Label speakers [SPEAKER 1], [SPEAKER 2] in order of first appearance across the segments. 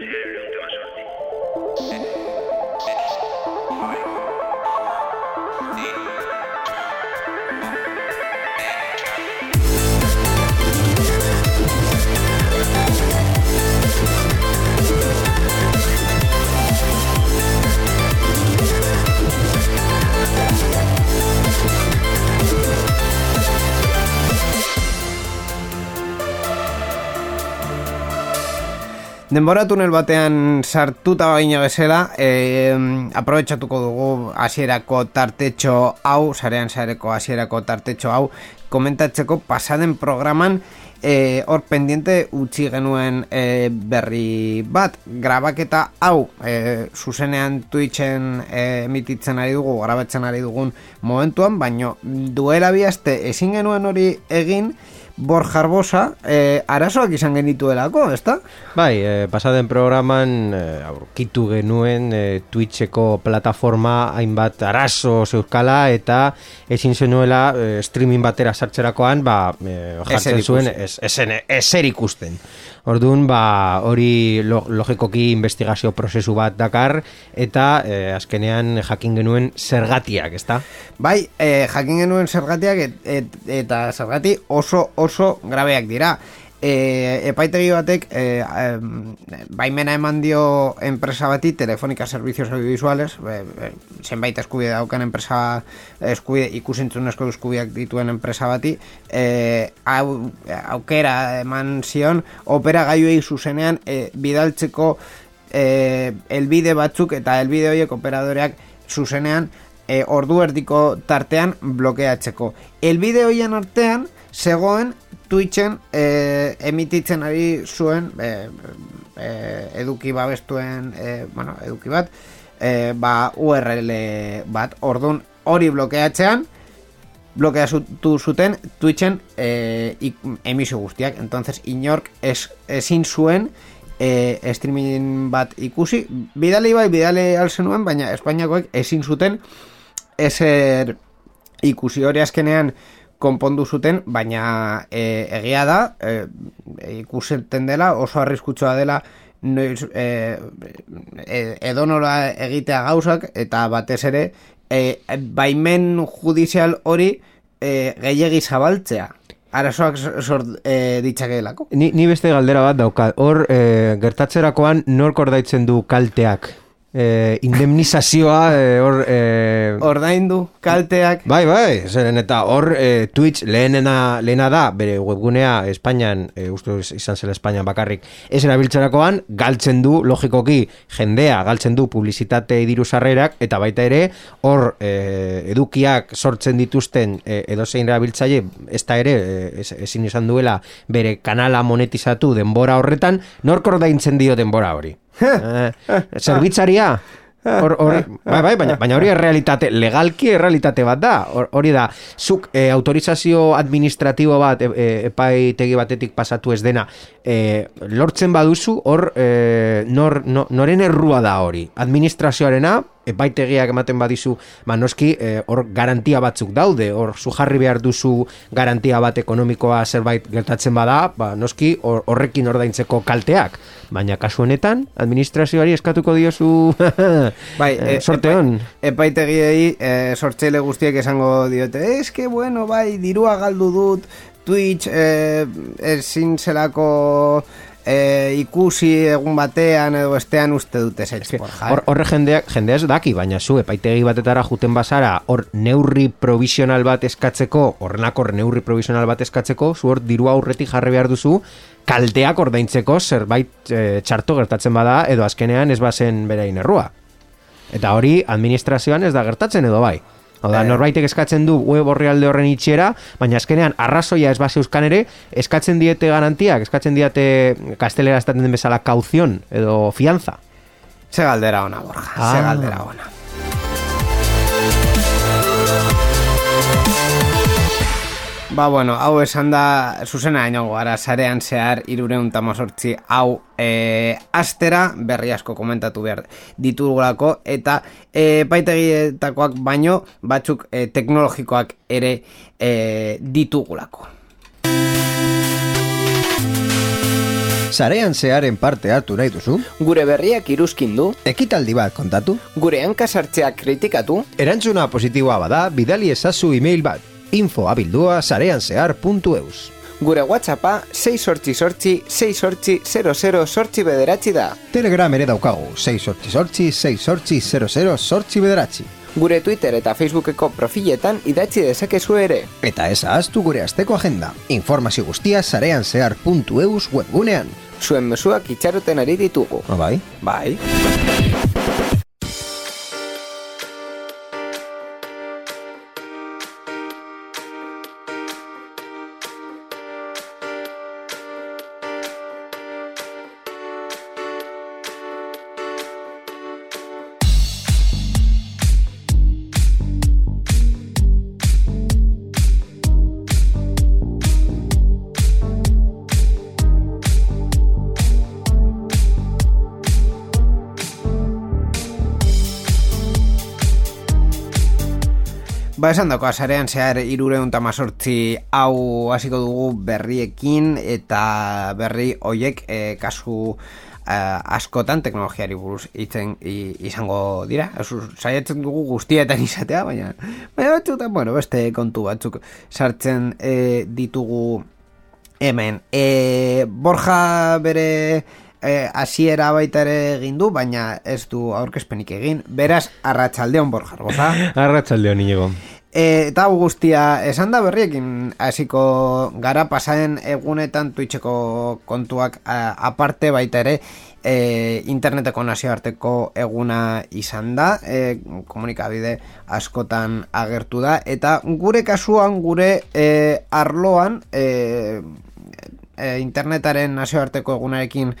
[SPEAKER 1] serious. Denbora tunel batean sartuta baina bezala, e, aprobetsatuko dugu hasierako tartetxo hau, sarean sareko hasierako tartetxo hau, komentatzeko pasaden programan e, pendiente utzi genuen e, berri bat, grabaketa hau, e, zuzenean Twitchen e, emititzen ari dugu, grabatzen ari dugun momentuan, baino duela bihazte ezin genuen hori egin, Borja Arbosa, eh, arazoak izan genituelako, ezta?
[SPEAKER 2] Bai, eh, pasaden programan eh, aurkitu genuen eh, Twitcheko plataforma hainbat arazo zeuzkala eta ezin zenuela eh, streaming batera sartzerakoan ba, eh, jartzen zuen eser ikusten. Orduan, ba, hori logikoki investigazio prozesu bat dakar eta eh, azkenean jakin genuen zergatiak, ezta?
[SPEAKER 1] Bai, eh, jakin genuen zergatiak eta zergati oso oso grabeak dira e, epaitegi batek e, e, baimena eman dio enpresa bati telefonika servicios audiovisuales e, e, zenbait eskubide daukan enpresa eskubide ikusentzunezko eskubideak dituen enpresa bati e, au, aukera eman zion opera gaiuei zuzenean e, bidaltzeko e, elbide batzuk eta elbide horiek operadoreak zuzenean e, ordu erdiko tartean blokeatzeko. Elbide horien artean zegoen Twitchen e, emititzen ari zuen e, e, eduki babestuen e, bueno, eduki bat e, ba URL bat. Ordun hori blokeatzean blokeatu zuten Twitchen e, emisio guztiak. Entonces inork es, ezin zuen e, streaming bat ikusi. Bidale bai bidale alzenuen baina Espainiakoek ezin zuten eser ikusi. Hori azkenean konpondu zuten, baina e, egia da, e, ikusenten dela, oso arriskutsua dela, noiz, e, e, edonora egitea gauzak, eta batez ere, e, baimen judizial hori e, gehiagi zabaltzea. Arazoak sort e, ditzakeelako.
[SPEAKER 2] Ni, ni beste galdera bat dauka. Hor, e, gertatzerakoan, nork ordaitzen du kalteak? Eh, indemnizazioa eh, hor
[SPEAKER 1] eh, ordaindu kalteak.
[SPEAKER 2] Bai bai zeren eta hor eh, Twitch lehenena lehena da bere webgunea Espainian eh, uste izan zela Espainian bakarrik ez erabiltzerakoan galtzen du logikoki jendea galtzen du publizitate diru sarrerak eta baita ere hor eh, edukiak sortzen dituzten eh, edozein erabiltzaile ez da ere eh, ezin izan duela bere kanala monetizatu denbora horretan nork ordaintzen dio denbora hori zerbitzaria Hor, hor, bai, bai, baina, baina hori errealitate, legalki errealitate bat da. Hori da, zuk e, autorizazio administratibo bat e, e, epaitegi batetik pasatu ez dena, e, lortzen baduzu, hor, e, nor, no, noren errua da hori. Administrazioarena, epaitegiak ematen badizu, ba noski eh, hor garantia batzuk daude, hor zu jarri behar duzu garantia bat ekonomikoa zerbait gertatzen bada, ba noski horrekin ordaintzeko kalteak, baina kasu honetan administrazioari eskatuko diozu bai, e, sorte hon.
[SPEAKER 1] Epaitegiei e, sortzeile guztiek esango diote, eske bueno, bai, dirua galdu dut, Twitch eh, ezin zelako e, ikusi egun batean edo estean uste dute zetz
[SPEAKER 2] Horre jendeak, jendeaz daki, baina zu epaitegi batetara juten bazara hor neurri provisional bat eskatzeko, horrenako neurri provisional bat eskatzeko, zu hor diru aurretik jarri behar duzu, kalteak ordaintzeko zerbait e, txarto gertatzen bada edo azkenean ez bazen berein errua. Eta hori administrazioan ez da gertatzen edo bai. Oda, eh. norbaitek eskatzen du web alde horren itxiera, baina azkenean arrazoia ez base euskan ere, eskatzen diete garantiak, eskatzen diete kastelera estaten den bezala kauzion edo fianza.
[SPEAKER 1] Ze galdera ona, Borja, ah. ze galdera ona. Ba, bueno, hau esan da, zuzena haino gara, sarean zehar, irureun tamazortzi, hau e, astera, berri asko komentatu behar ditugulako, eta e, paitegietakoak baino, batzuk e, teknologikoak ere e, ditugulako.
[SPEAKER 2] Sarean zearen parte hartu nahi duzu?
[SPEAKER 3] Gure berriak iruzkin du?
[SPEAKER 2] Ekitaldi bat kontatu?
[SPEAKER 3] Gure hankasartzeak kritikatu?
[SPEAKER 2] Erantzuna positiboa bada, bidali ezazu e-mail bat. Info abildua sareanzear.eus
[SPEAKER 3] Gure WhatsAppa 6 sortzi sortzi 6 sortzi 00 sortzi bederatzi da.
[SPEAKER 2] Telegram ere daukagu, 6 sortzi sortzi 6 sortzi 00 sortzi bederatzi.
[SPEAKER 3] Gure Twitter eta Facebookeko profiletan idatzi dezakezu ere.
[SPEAKER 2] Eta ez ahaztu gure asteko agenda. Informazio guztia sareanzear.eus webgunean.
[SPEAKER 3] Zuen mezuak itxaroten ari ditugu.
[SPEAKER 2] Ah, bai?
[SPEAKER 3] Bai.
[SPEAKER 1] Ba, esan dako, azarean zehar irureun tamazortzi hau hasiko dugu berriekin eta berri hoiek e, kasu eh, askotan teknologiari buruz itzen izango dira. Saiatzen dugu guztietan izatea, baina, baina batzutan, bueno, beste kontu batzuk sartzen e, ditugu hemen. E, Borja bere e, asiera baita ere egin du, baina ez du aurkezpenik egin. Beraz, arratsaldeon Borja, goza?
[SPEAKER 2] Arratxaldeon inigo.
[SPEAKER 1] Eta guztia esan da berriekin hasiko gara pasaren egunetan tuitxeko kontuak aparte baita ere e, interneteko nazioarteko eguna izan da e, komunikabide askotan agertu da. Eta gure kasuan gure e, arloan e, e, internetaren nazioarteko egunarekin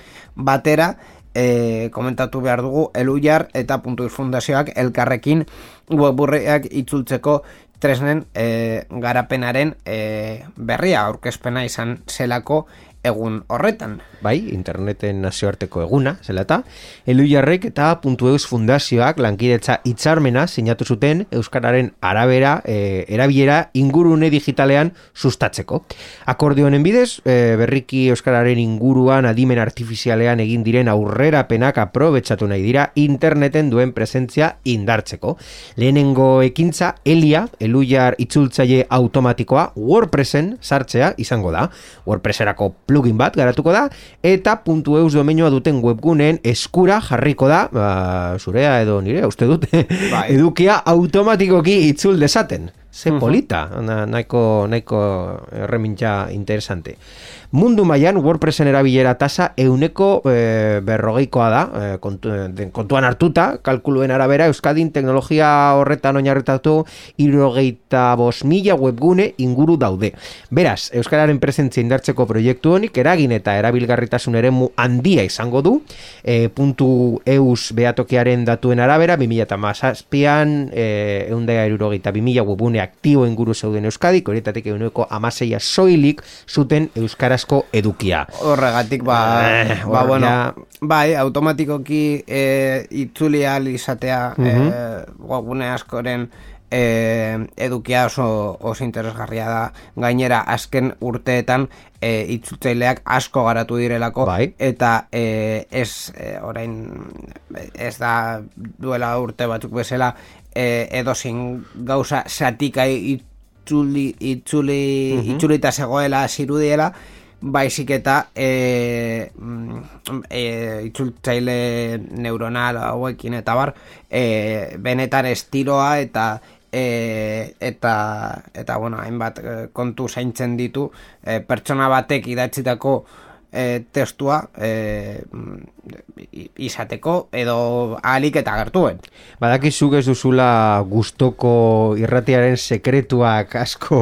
[SPEAKER 1] batera e, komentatu behar dugu elujar eta puntu fundazioak elkarrekin webburreak itzultzeko tresnen e, garapenaren e, berria aurkezpena izan zelako egun horretan.
[SPEAKER 2] Bai, interneten nazioarteko eguna, zela eta, Elujarrek eta Puntu Eus Fundazioak lankidetza hitzarmena sinatu zuten Euskararen arabera e, erabilera ingurune digitalean sustatzeko. Akordionen bidez, e, berriki Euskararen inguruan adimen artifizialean egin diren aurrera penak aprobetsatu nahi dira interneten duen presentzia indartzeko. Lehenengo ekintza, Elia, Elujar itzultzaile automatikoa, WordPressen sartzea izango da. WordPresserako plugin bat garatuko da eta eus domeinua duten webguneen eskura jarriko da ba, zurea edo nire uste dute
[SPEAKER 1] Bai.
[SPEAKER 2] edukia automatikoki itzul desaten ze polita, na, nahiko, nahiko erremintza interesante. Mundu mailan WordPressen erabilera tasa euneko e, berrogeikoa da, e, kontu, den- kontuan hartuta, kalkuluen arabera, Euskadin teknologia horretan oinarritatu irogeita bos mila webgune inguru daude. Beraz, Euskararen presentzia indartzeko proiektu honik eragin eta erabilgarritasun eremu handia izango du, e, puntu eus behatokiaren datuen arabera, 2008an, e, eundea irurogeita 2000 webgune aktibo inguru zeuden Euskadik, horietatik euneko amaseia soilik zuten Euskarazko edukia.
[SPEAKER 1] Horregatik, ba,
[SPEAKER 2] Eh,
[SPEAKER 1] ba
[SPEAKER 2] hor
[SPEAKER 1] bueno, bai, automatikoki e, itzuli izatea
[SPEAKER 2] Mhm.
[SPEAKER 1] e, webgune askoren e, edukia oso, oso interesgarria da gainera azken urteetan e, itzultzaileak asko garatu direlako
[SPEAKER 2] Bai.
[SPEAKER 1] eta e, ez e, orain ez da duela urte batzuk bezala e, edozin gauza satika itzuli, itzuli, itzulita zegoela zirudiela baizik eta e, mm, e, itzultzaile neuronal hauekin eta bar e, benetan estiloa eta e, eta eta bueno, hainbat e, kontu zaintzen ditu e, pertsona batek idatzitako e, testua e, izateko edo ahalik eta gertuen.
[SPEAKER 2] Badakizuk ez duzula gustoko irratiaren sekretuak asko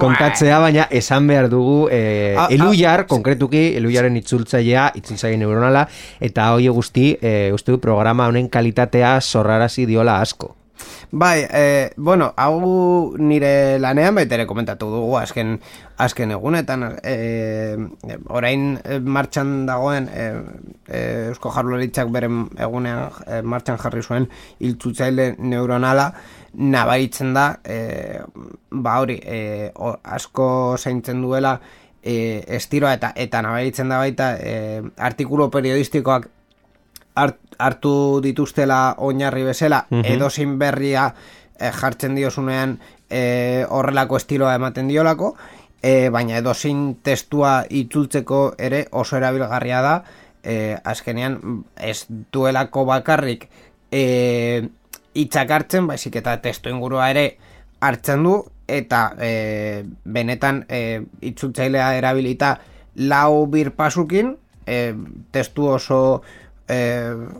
[SPEAKER 2] kontatzea, baina esan behar dugu e,
[SPEAKER 1] A- a-
[SPEAKER 2] elujar, konkretuki, elujaren itzultzailea, itzultzaile neuronala, eta hoi guzti, e, uste du programa honen kalitatea zorrarazi diola asko.
[SPEAKER 1] Bai, e, bueno, hau nire lanean baita ere komentatu dugu azken, azken egunetan. E, orain e, martxan dagoen e, e, Eusko Jarloritzak beren egunean e, martxan jarri zuen iltzutzaile neuronala nabaritzen da e, ba hori e, o, asko zaintzen duela e, estiloa eta eta nabaritzen da baita e, artikulu periodistikoak hart, hartu dituztela oinarri bezala
[SPEAKER 2] Mhm.
[SPEAKER 1] edozin berria e, jartzen diozunean e, horrelako estiloa ematen diolako e, baina edozin testua itzultzeko ere oso erabilgarria da e, azkenean ez duelako bakarrik e, hitzak hartzen, baizik eta testu ingurua ere hartzen du eta e, benetan e, itzultzailea erabilita lau birpasukin e, testu oso e,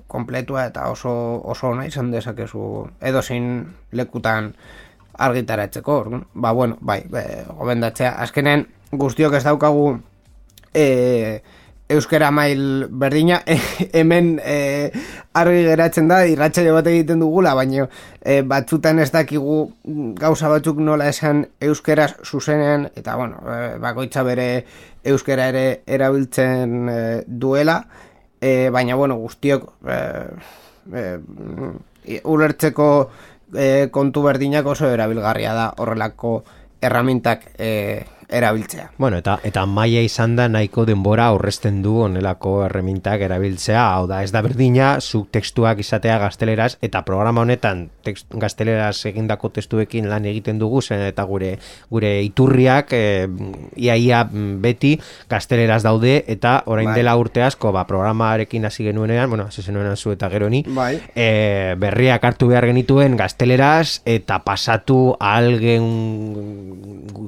[SPEAKER 1] kompletua eta oso oso ona izan dezakezu edozein lekutan argitaratzeko. Ba, bueno, bai, e, gomendatzea. Azkenen guztiok ez daukagu e, euskera mail berdina hemen e, argi geratzen da irratsaio bat egiten dugula baina e, batzutan ez dakigu gauza batzuk nola esan euskeraz zuzenean eta bueno e, bakoitza bere euskera ere erabiltzen e, duela e, baina bueno guztiok e, e, ulertzeko e, kontu berdinak oso erabilgarria da horrelako erramintak e, erabiltzea.
[SPEAKER 2] Bueno, eta eta maila izan da nahiko denbora aurrezten du honelako erremintak erabiltzea, hau da, ez da berdina, zuk tekstuak izatea gazteleraz, eta programa honetan tekst, gazteleraz egindako testuekin lan egiten dugu, zen eta gure gure iturriak e, iaia beti gazteleraz daude, eta orain
[SPEAKER 1] Bai.
[SPEAKER 2] dela urte asko, ba, programarekin hasi genuenean, bueno, hasi zenuenean zu eta gero ni,
[SPEAKER 1] Bai.
[SPEAKER 2] e, berriak hartu behar genituen gazteleraz eta pasatu ahal gen,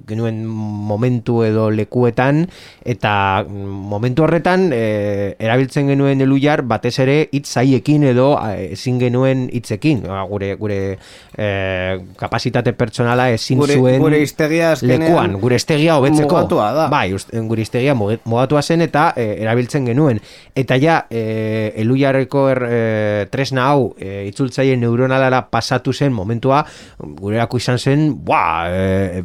[SPEAKER 2] genuen momentu edo lekuetan eta momentu horretan e, erabiltzen genuen eluiar batez ere hitz zaiekin edo ezin genuen hitzekin. Ba, gure gure e, kapasitate pertsonala ezin
[SPEAKER 1] Gure-
[SPEAKER 2] zuen
[SPEAKER 1] gure azkenean
[SPEAKER 2] lekuan. Gure hiztegia hobetzeko.
[SPEAKER 1] mugatua da.
[SPEAKER 2] bai gure hiztegia muge- mugatua zen eta e, erabiltzen genuen. Eta ja e, eluiarreko er, e, tresna hau e, itzultzaile neuronalara pasatu zen momentua gurerako izan zen buah, e,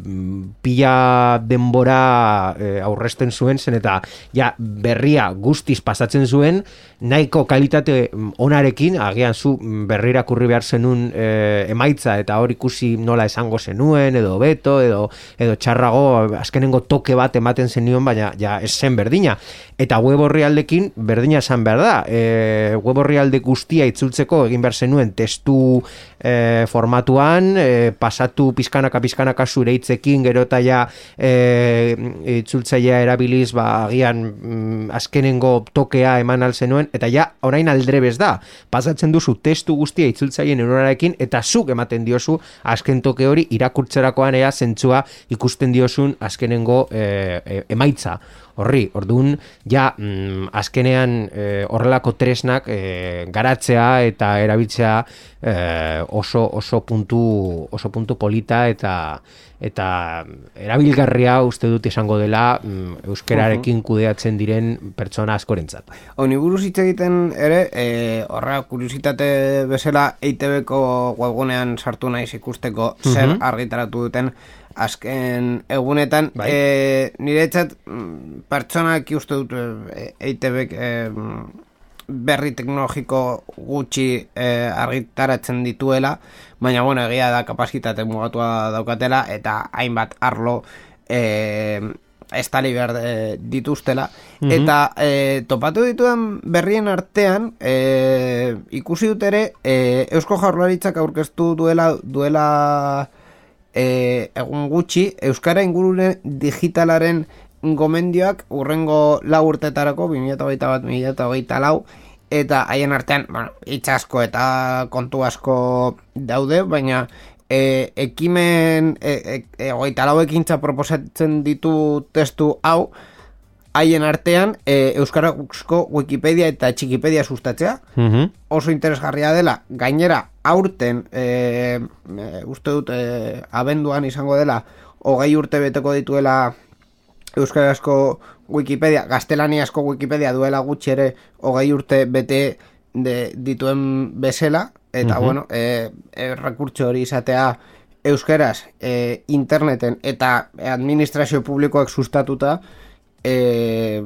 [SPEAKER 2] pila denbora e, aurresten zuen zen eta ja berria guztiz pasatzen zuen nahiko kalitate mm, onarekin agian zu mm, berrira kurri behar zenun e, emaitza eta hor ikusi nola esango zenuen edo beto edo edo txarrago azkenengo toke bat ematen zenion baina ja ez zen berdina. Eta web orrialdekin berdina esan behar da e, web orrialde guztia itzultzeko egin behar zenuen testu e, formatuan e, pasatu pizkanaka pizkanaka zure hitzekin gero eta ja e, itzultzailea erabiliz ba, agian mm, azkenengo tokea eman alzenuen eta ja orain aldrebez da. Pasatzen duzu testu guztia itzultzaile neuronarekin eta zuk ematen diozu azken toke hori irakurtzerakoan ea zentzua ikusten diozun azkenengo e, e, emaitza horri, orduan ja mm, azkenean e, horrelako tresnak e, garatzea eta erabiltzea e, oso oso puntu oso puntu polita eta eta erabilgarria uste dut izango dela mm, euskerarekin kudeatzen diren pertsona askorentzat.
[SPEAKER 1] Honi buruz hitz egiten ere, e, horra kuriositate bezala EITB-ko webgunean sartu naiz ikusteko zer argitaratu duten azken egunetan.
[SPEAKER 2] Bai.
[SPEAKER 1] E, niretzat mm, pertsonak uste dut e, EITB-k e, berri teknologiko gutxi e, argitaratzen dituela, baina bueno, egia da kapasitate mugatua daukatela eta hainbat arlo e, estali behar e, dituztela eta e, topatu dituen berrien artean e, ikusi dut ere e, Eusko Jaurlaritzak aurkeztu duela duela e, egun gutxi Euskara ingurune digitalaren gomendioak urrengo lau urtetarako 2021 bat 2024 lau eta haien artean bueno, hitz asko eta kontu asko daude baina e, ekimen e, e, e, hogeita lau ekintza proposatzen ditu testu hau haien artean e, Euskarazko Wikipedia eta Txikipedia sustatzea
[SPEAKER 2] Mhm.
[SPEAKER 1] oso interesgarria dela gainera aurten e, e, uste dut e, abenduan izango dela hogei urte beteko dituela Euskarazko Wikipedia, gaztelaniazko Wikipedia duela gutxi ere hogei urte bete de, dituen bezala eta bueno, e, e, rekurtso hori izatea euskeraz e, interneten eta administrazio publikoak sustatuta e,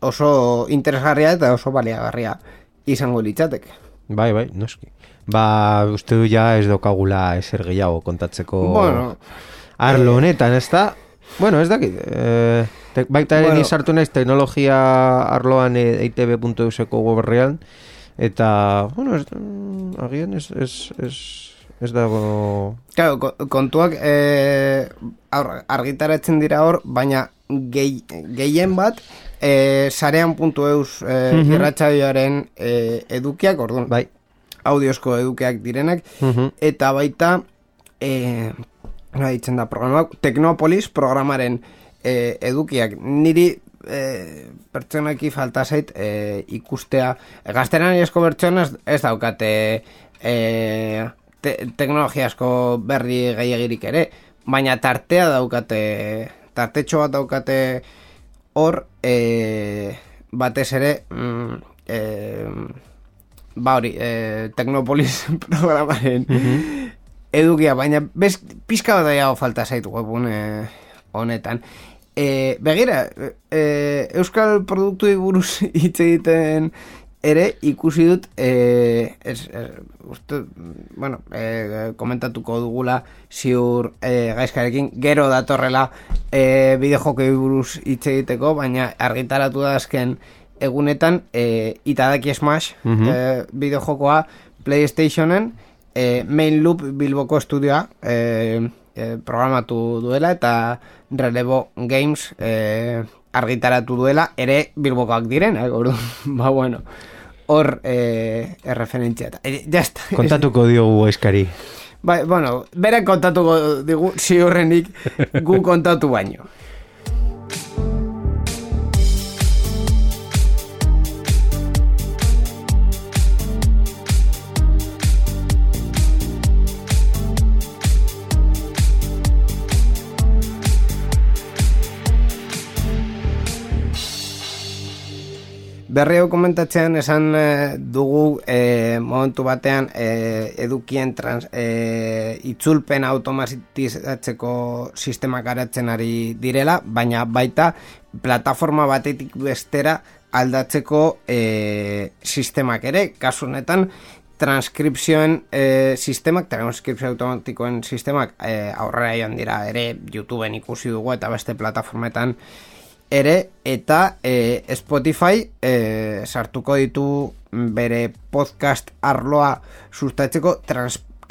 [SPEAKER 1] oso interesgarria eta oso baliagarria izango litzateke.
[SPEAKER 2] Bai, bai, noski. Ba, uste du ja ez daukagula eser gehiago kontatzeko
[SPEAKER 1] Bueno,
[SPEAKER 2] arlo honetan, ez da? Bueno, ez dakit. Eh, te, baita ere
[SPEAKER 1] Bueno.
[SPEAKER 2] sartu naiz teknologia arloan e, eitb.euseko goberrean eta, bueno, ez, mm, agian ez, ez, ez, ez dago...
[SPEAKER 1] Claro, ko- kontuak eh, aur- argitaratzen dira hor, baina gehi, gehien bat eh, sarean.eus eh,
[SPEAKER 2] Mhm.
[SPEAKER 1] irratsaioaren eh, edukiak, orduan,
[SPEAKER 2] Bai.
[SPEAKER 1] audiozko edukiak direnak,
[SPEAKER 2] Mhm.
[SPEAKER 1] eta baita nola ditzen da programak, Teknopolis programaren eh, edukiak niri eh, pertsonaki falta zait eh, ikustea gazteran esko pertsona ez, daukate eh, te, teknologia asko berri gehiagirik ere baina tartea daukate tartetxo bat daukate hor eh, batez ere mm, eh, ba hori, eh, Teknopolis programaren edukia, baina bez, pizka bat dago falta zaitu webune honetan. E, begira, e, Euskal Produktui buruz hitz egiten ere ikusi dut e, ez, uste, bueno, e, komentatuko dugula ziur e, gaizkarekin gero datorrela e, bideojokei buruz hitz egiteko, baina argitaratu da azken egunetan e, Itadaki Smash
[SPEAKER 2] Mhm.
[SPEAKER 1] e, bideojokoa PlayStationen e, Main Loop Bilboko estudioa e, e, programatu duela eta Relevo Games e, argitaratu duela ere Bilbokoak diren, eh, ba bueno, hor e, erreferentzia e, ya está.
[SPEAKER 2] Kontatuko diogu eskari.
[SPEAKER 1] Bai, bueno, bere kontatuko digu ziurrenik gu kontatu baino. Berri hau komentatzean esan eh, dugu eh, momentu batean eh, edukien trans, eh, itzulpen automatizatzeko sistemak garatzen ari direla, baina baita plataforma batetik bestera aldatzeko eh, sistemak ere, kasu honetan transkripzioen eh, sistemak, transkripzio automatikoen sistemak eh, aurrera joan dira ere YouTubeen ikusi dugu eta beste plataformetan ere eta e, Spotify e, sartuko ditu bere podcast arloa sustatzeko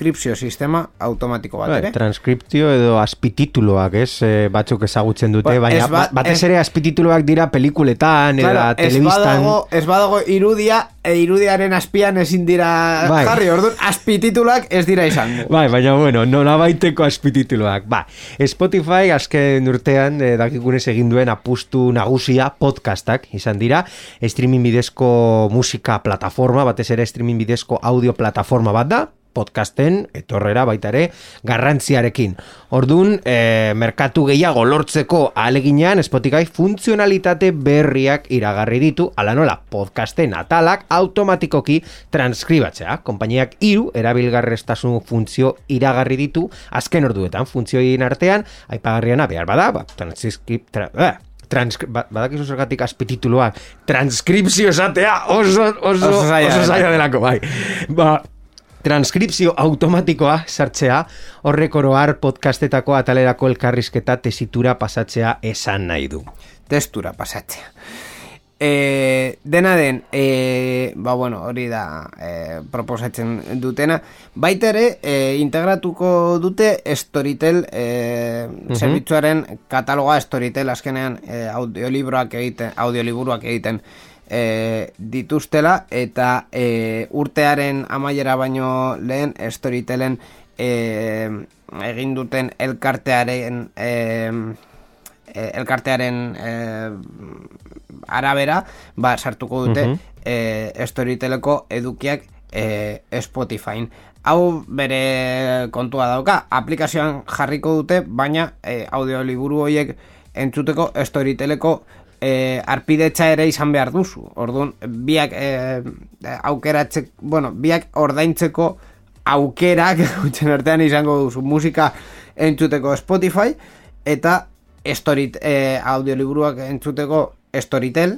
[SPEAKER 1] transkripzio sistema automatiko bat
[SPEAKER 2] Bai,
[SPEAKER 1] ere.
[SPEAKER 2] transkriptio edo azpitituloak, ez? E, batzuk ezagutzen dute,
[SPEAKER 1] Ba,
[SPEAKER 2] baina
[SPEAKER 1] ba-
[SPEAKER 2] ba, batez
[SPEAKER 1] ez-
[SPEAKER 2] ere azpitituloak dira pelikuletan,
[SPEAKER 1] Claro,
[SPEAKER 2] eta telebistan...
[SPEAKER 1] badago, ez badago irudia, e, irudiaren azpian ezin dira
[SPEAKER 2] Bai.
[SPEAKER 1] jarri, orduan azpititulak ez dira izango.
[SPEAKER 2] Bai, baina bueno, nola baiteko azpitituloak. Ba, Spotify azken urtean eh, dakigunez egin duen apustu nagusia podcastak izan dira. Streaming bidezko musika plataforma, batez ere streaming bidezko audio plataforma bat da, podcasten etorrera baita ere garrantziarekin. Ordun e, merkatu gehiago lortzeko aleginean Spotify funtzionalitate berriak iragarri ditu, ala nola podcasten atalak automatikoki transkribatzea. Konpainiak hiru erabilgarrestasun funtzio iragarri ditu azken orduetan funtzioien artean aipagarriana behar bada, ba, transkrip, tra, eh, transkri, ba, badakizu zergatik azpitituloak transkripzio esatea oso, oso,
[SPEAKER 1] Oso
[SPEAKER 2] oso zaila
[SPEAKER 1] delako,
[SPEAKER 2] bai. Ba, transkripzio automatikoa sartzea horrek oroar podcastetako atalerako elkarrizketa tesitura pasatzea esan nahi du.
[SPEAKER 1] testura pasatzea. E, dena den, e, ba bueno, hori da e, proposatzen dutena. Baita ere, e, integratuko dute Storytel e, zerbitzuaren kataloga Storytel azkenean e, audiolibroak egiten, audioliburuak egiten e, dituztela eta e, urtearen amaiera baino lehen Storytelen e, egin duten elkartearen e, e, elkartearen e, arabera ba, sartuko dute
[SPEAKER 2] Mhm.
[SPEAKER 1] e, Storyteleko edukiak e, Spotifyn. Hau bere kontua dauka, aplikazioan jarriko dute, baina e, audioliburu horiek entzuteko Storyteleko e, arpidetza ere izan behar duzu. Orduan, biak e, aukeratzek, bueno, biak ordaintzeko aukerak gutxen artean izango duzu musika entzuteko Spotify eta storyt, e, audioliburuak entzuteko Storytel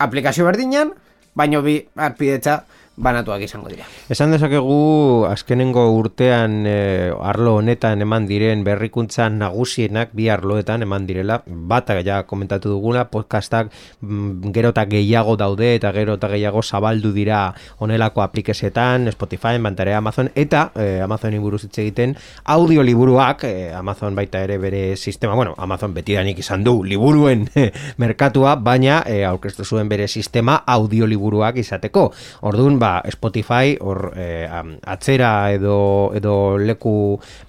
[SPEAKER 1] aplikazio berdinan, baino bi arpidetza banatuak izango dira.
[SPEAKER 2] Esan dezakegu azkenengo urtean eh, arlo honetan eman diren berrikuntza nagusienak bi arloetan eman direla, bata ja komentatu dugula, podcastak mm, gero eta gehiago daude eta gero eta gehiago zabaldu dira honelako aplikesetan, Spotify, Bantarea, Amazon, eta eh, Amazon buruz hitz egiten audioliburuak, eh, Amazon baita ere bere sistema, bueno, Amazon betidanik izan du liburuen merkatua, baina eh, aurkeztu zuen bere sistema audioliburuak izateko. Orduan, ba, Spotify hor eh, atzera edo, edo leku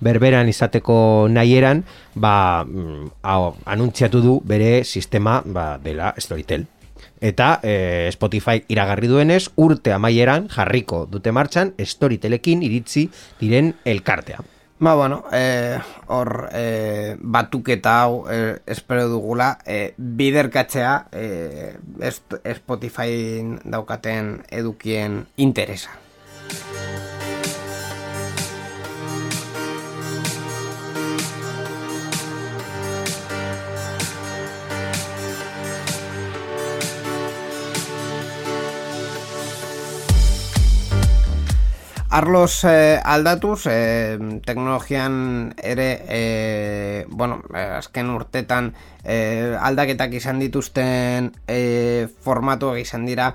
[SPEAKER 2] berberan izateko nahieran, ba, mm, hau, anuntziatu du bere sistema ba, dela Storytel. Eta eh, Spotify iragarri duenez, urte amaieran jarriko dute martxan Storytelekin iritzi diren elkartea.
[SPEAKER 1] Ba, bueno, eh, hor eh, batuketa hau eh, espero dugula eh, biderkatzea eh, Spotify daukaten edukien interesa. Arlos eh, aldatuz, eh, teknologian ere, eh, bueno, azken urtetan eh, aldaketak izan dituzten eh, formatuak izan dira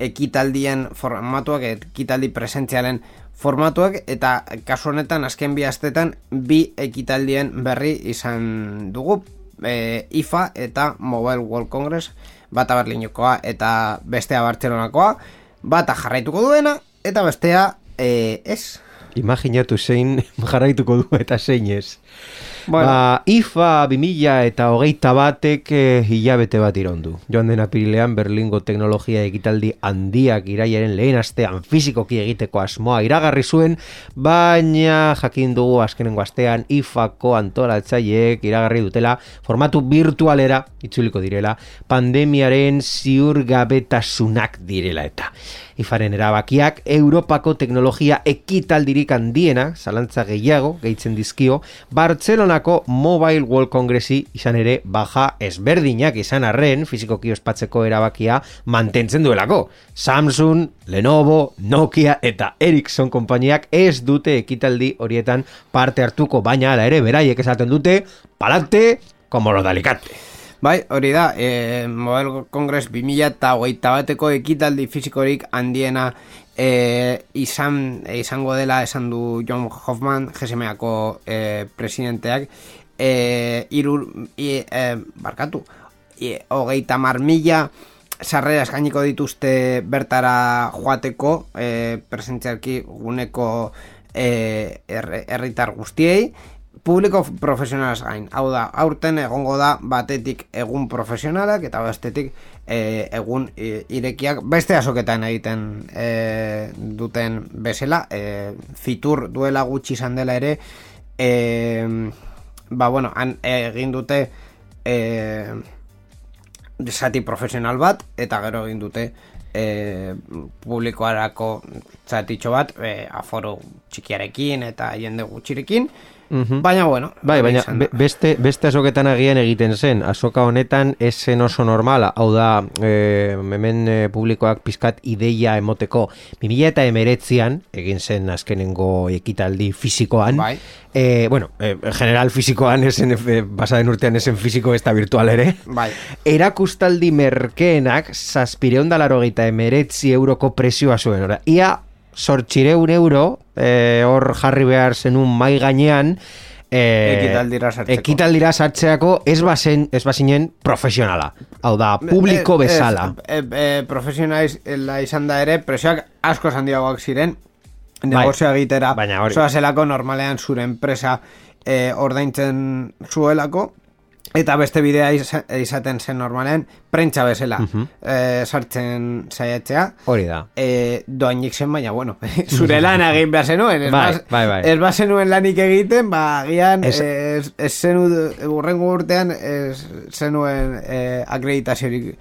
[SPEAKER 1] ekitaldien formatuak, ekitaldi presentzialen formatuak, eta kasu honetan azken bi astetan bi ekitaldien berri izan dugu, eh, IFA eta Mobile World Congress, bata Berlinekoa eta bestea Bartzelonakoa, bata jarraituko duena, eta bestea eh, ez.
[SPEAKER 2] Imaginatu zein jarraituko du eta zein ez.
[SPEAKER 1] Bueno.
[SPEAKER 2] Ba, IFA 2000 eta hogeita batek eh, hilabete bat irondu. Joan den apirilean Berlingo teknologia ekitaldi handiak iraiaren lehen astean fizikoki egiteko asmoa iragarri zuen, baina jakin dugu azkenengo astean IFAko antolatzaileek iragarri dutela formatu virtualera itzuliko direla pandemiaren ziurgabetasunak direla eta. IFAren erabakiak Europako teknologia ekitaldirik handiena, zalantza gehiago, gehitzen dizkio, Bartzelonako Mobile World Congressi izan ere baja ezberdinak izan arren, fizikoki ospatzeko erabakia mantentzen duelako. Samsung, Lenovo, Nokia eta Ericsson konpainiak ez dute ekitaldi horietan parte hartuko, baina ala ere beraiek esaten dute, palante, como lo de Alicante.
[SPEAKER 1] Bai, hori da, e, Mobile Congress 2000 eta hogeita bateko ekitaldi fizikorik handiena e, izan, e, izango dela esan du John Hoffman, GSMako e, presidenteak, e, irur, i, e, barkatu, hogeita mar mila sarrera eskainiko dituzte bertara joateko e, presentzialki guneko e, herri- herritar guztiei, publiko profesionalaz gain. Hau da, aurten egongo da batetik egun profesionalak eta bestetik e, egun i- irekiak beste asoketan egiten e, duten bezala. E, fitur duela gutxi izan dela ere, e, ba bueno, han egin dute e, zati profesional bat eta gero egin dute e, publikoarako zatitxo bat e, aforo txikiarekin eta jende gutxirekin baina bueno
[SPEAKER 2] Bai, baina be- beste, beste azoketan agian egiten zen. Azoka honetan ez zen oso normala. Hau da, e, hemen e, publikoak pizkat ideia emoteko. 2000 eta emeretzian, egin zen azkenengo ekitaldi fisikoan.
[SPEAKER 1] Bai.
[SPEAKER 2] E, bueno, e, general fisikoan, esen, e, pasaden urtean esen fisiko ez da virtual ere.
[SPEAKER 1] Bai.
[SPEAKER 2] Erakustaldi merkeenak zazpireun dalaro emeretzi euroko presioa zuen. Ora, ia sortxireun euro, e, hor jarri behar zenun mai gainean, e,
[SPEAKER 1] Ekitaldira sartzeko.
[SPEAKER 2] ekitaldira sartzeako ez bazen, ez bazinen profesionala. Hau da, publiko
[SPEAKER 1] Eh, ez,
[SPEAKER 2] bezala.
[SPEAKER 1] E, e, profesionala izan da ere, presioak asko handiagoak ziren, negozioa egitera,
[SPEAKER 2] Bai. baina hori-
[SPEAKER 1] zoa zelako normalean zure enpresa e, ordaintzen zuelako, eta beste bidea iza- izaten zen normalean, prentsa bezala e, sartzen saiatzea,
[SPEAKER 2] Hori da.
[SPEAKER 1] e, doainik zen, baina, bueno, zure lan egin behar zenuen, ez,
[SPEAKER 2] Bai, bai, bai.
[SPEAKER 1] ez bazenuen lanik egiten, ba, gian,
[SPEAKER 2] Ez-
[SPEAKER 1] ez, ez zenu, urrengo urtean, ez zenuen e, akreditaziorik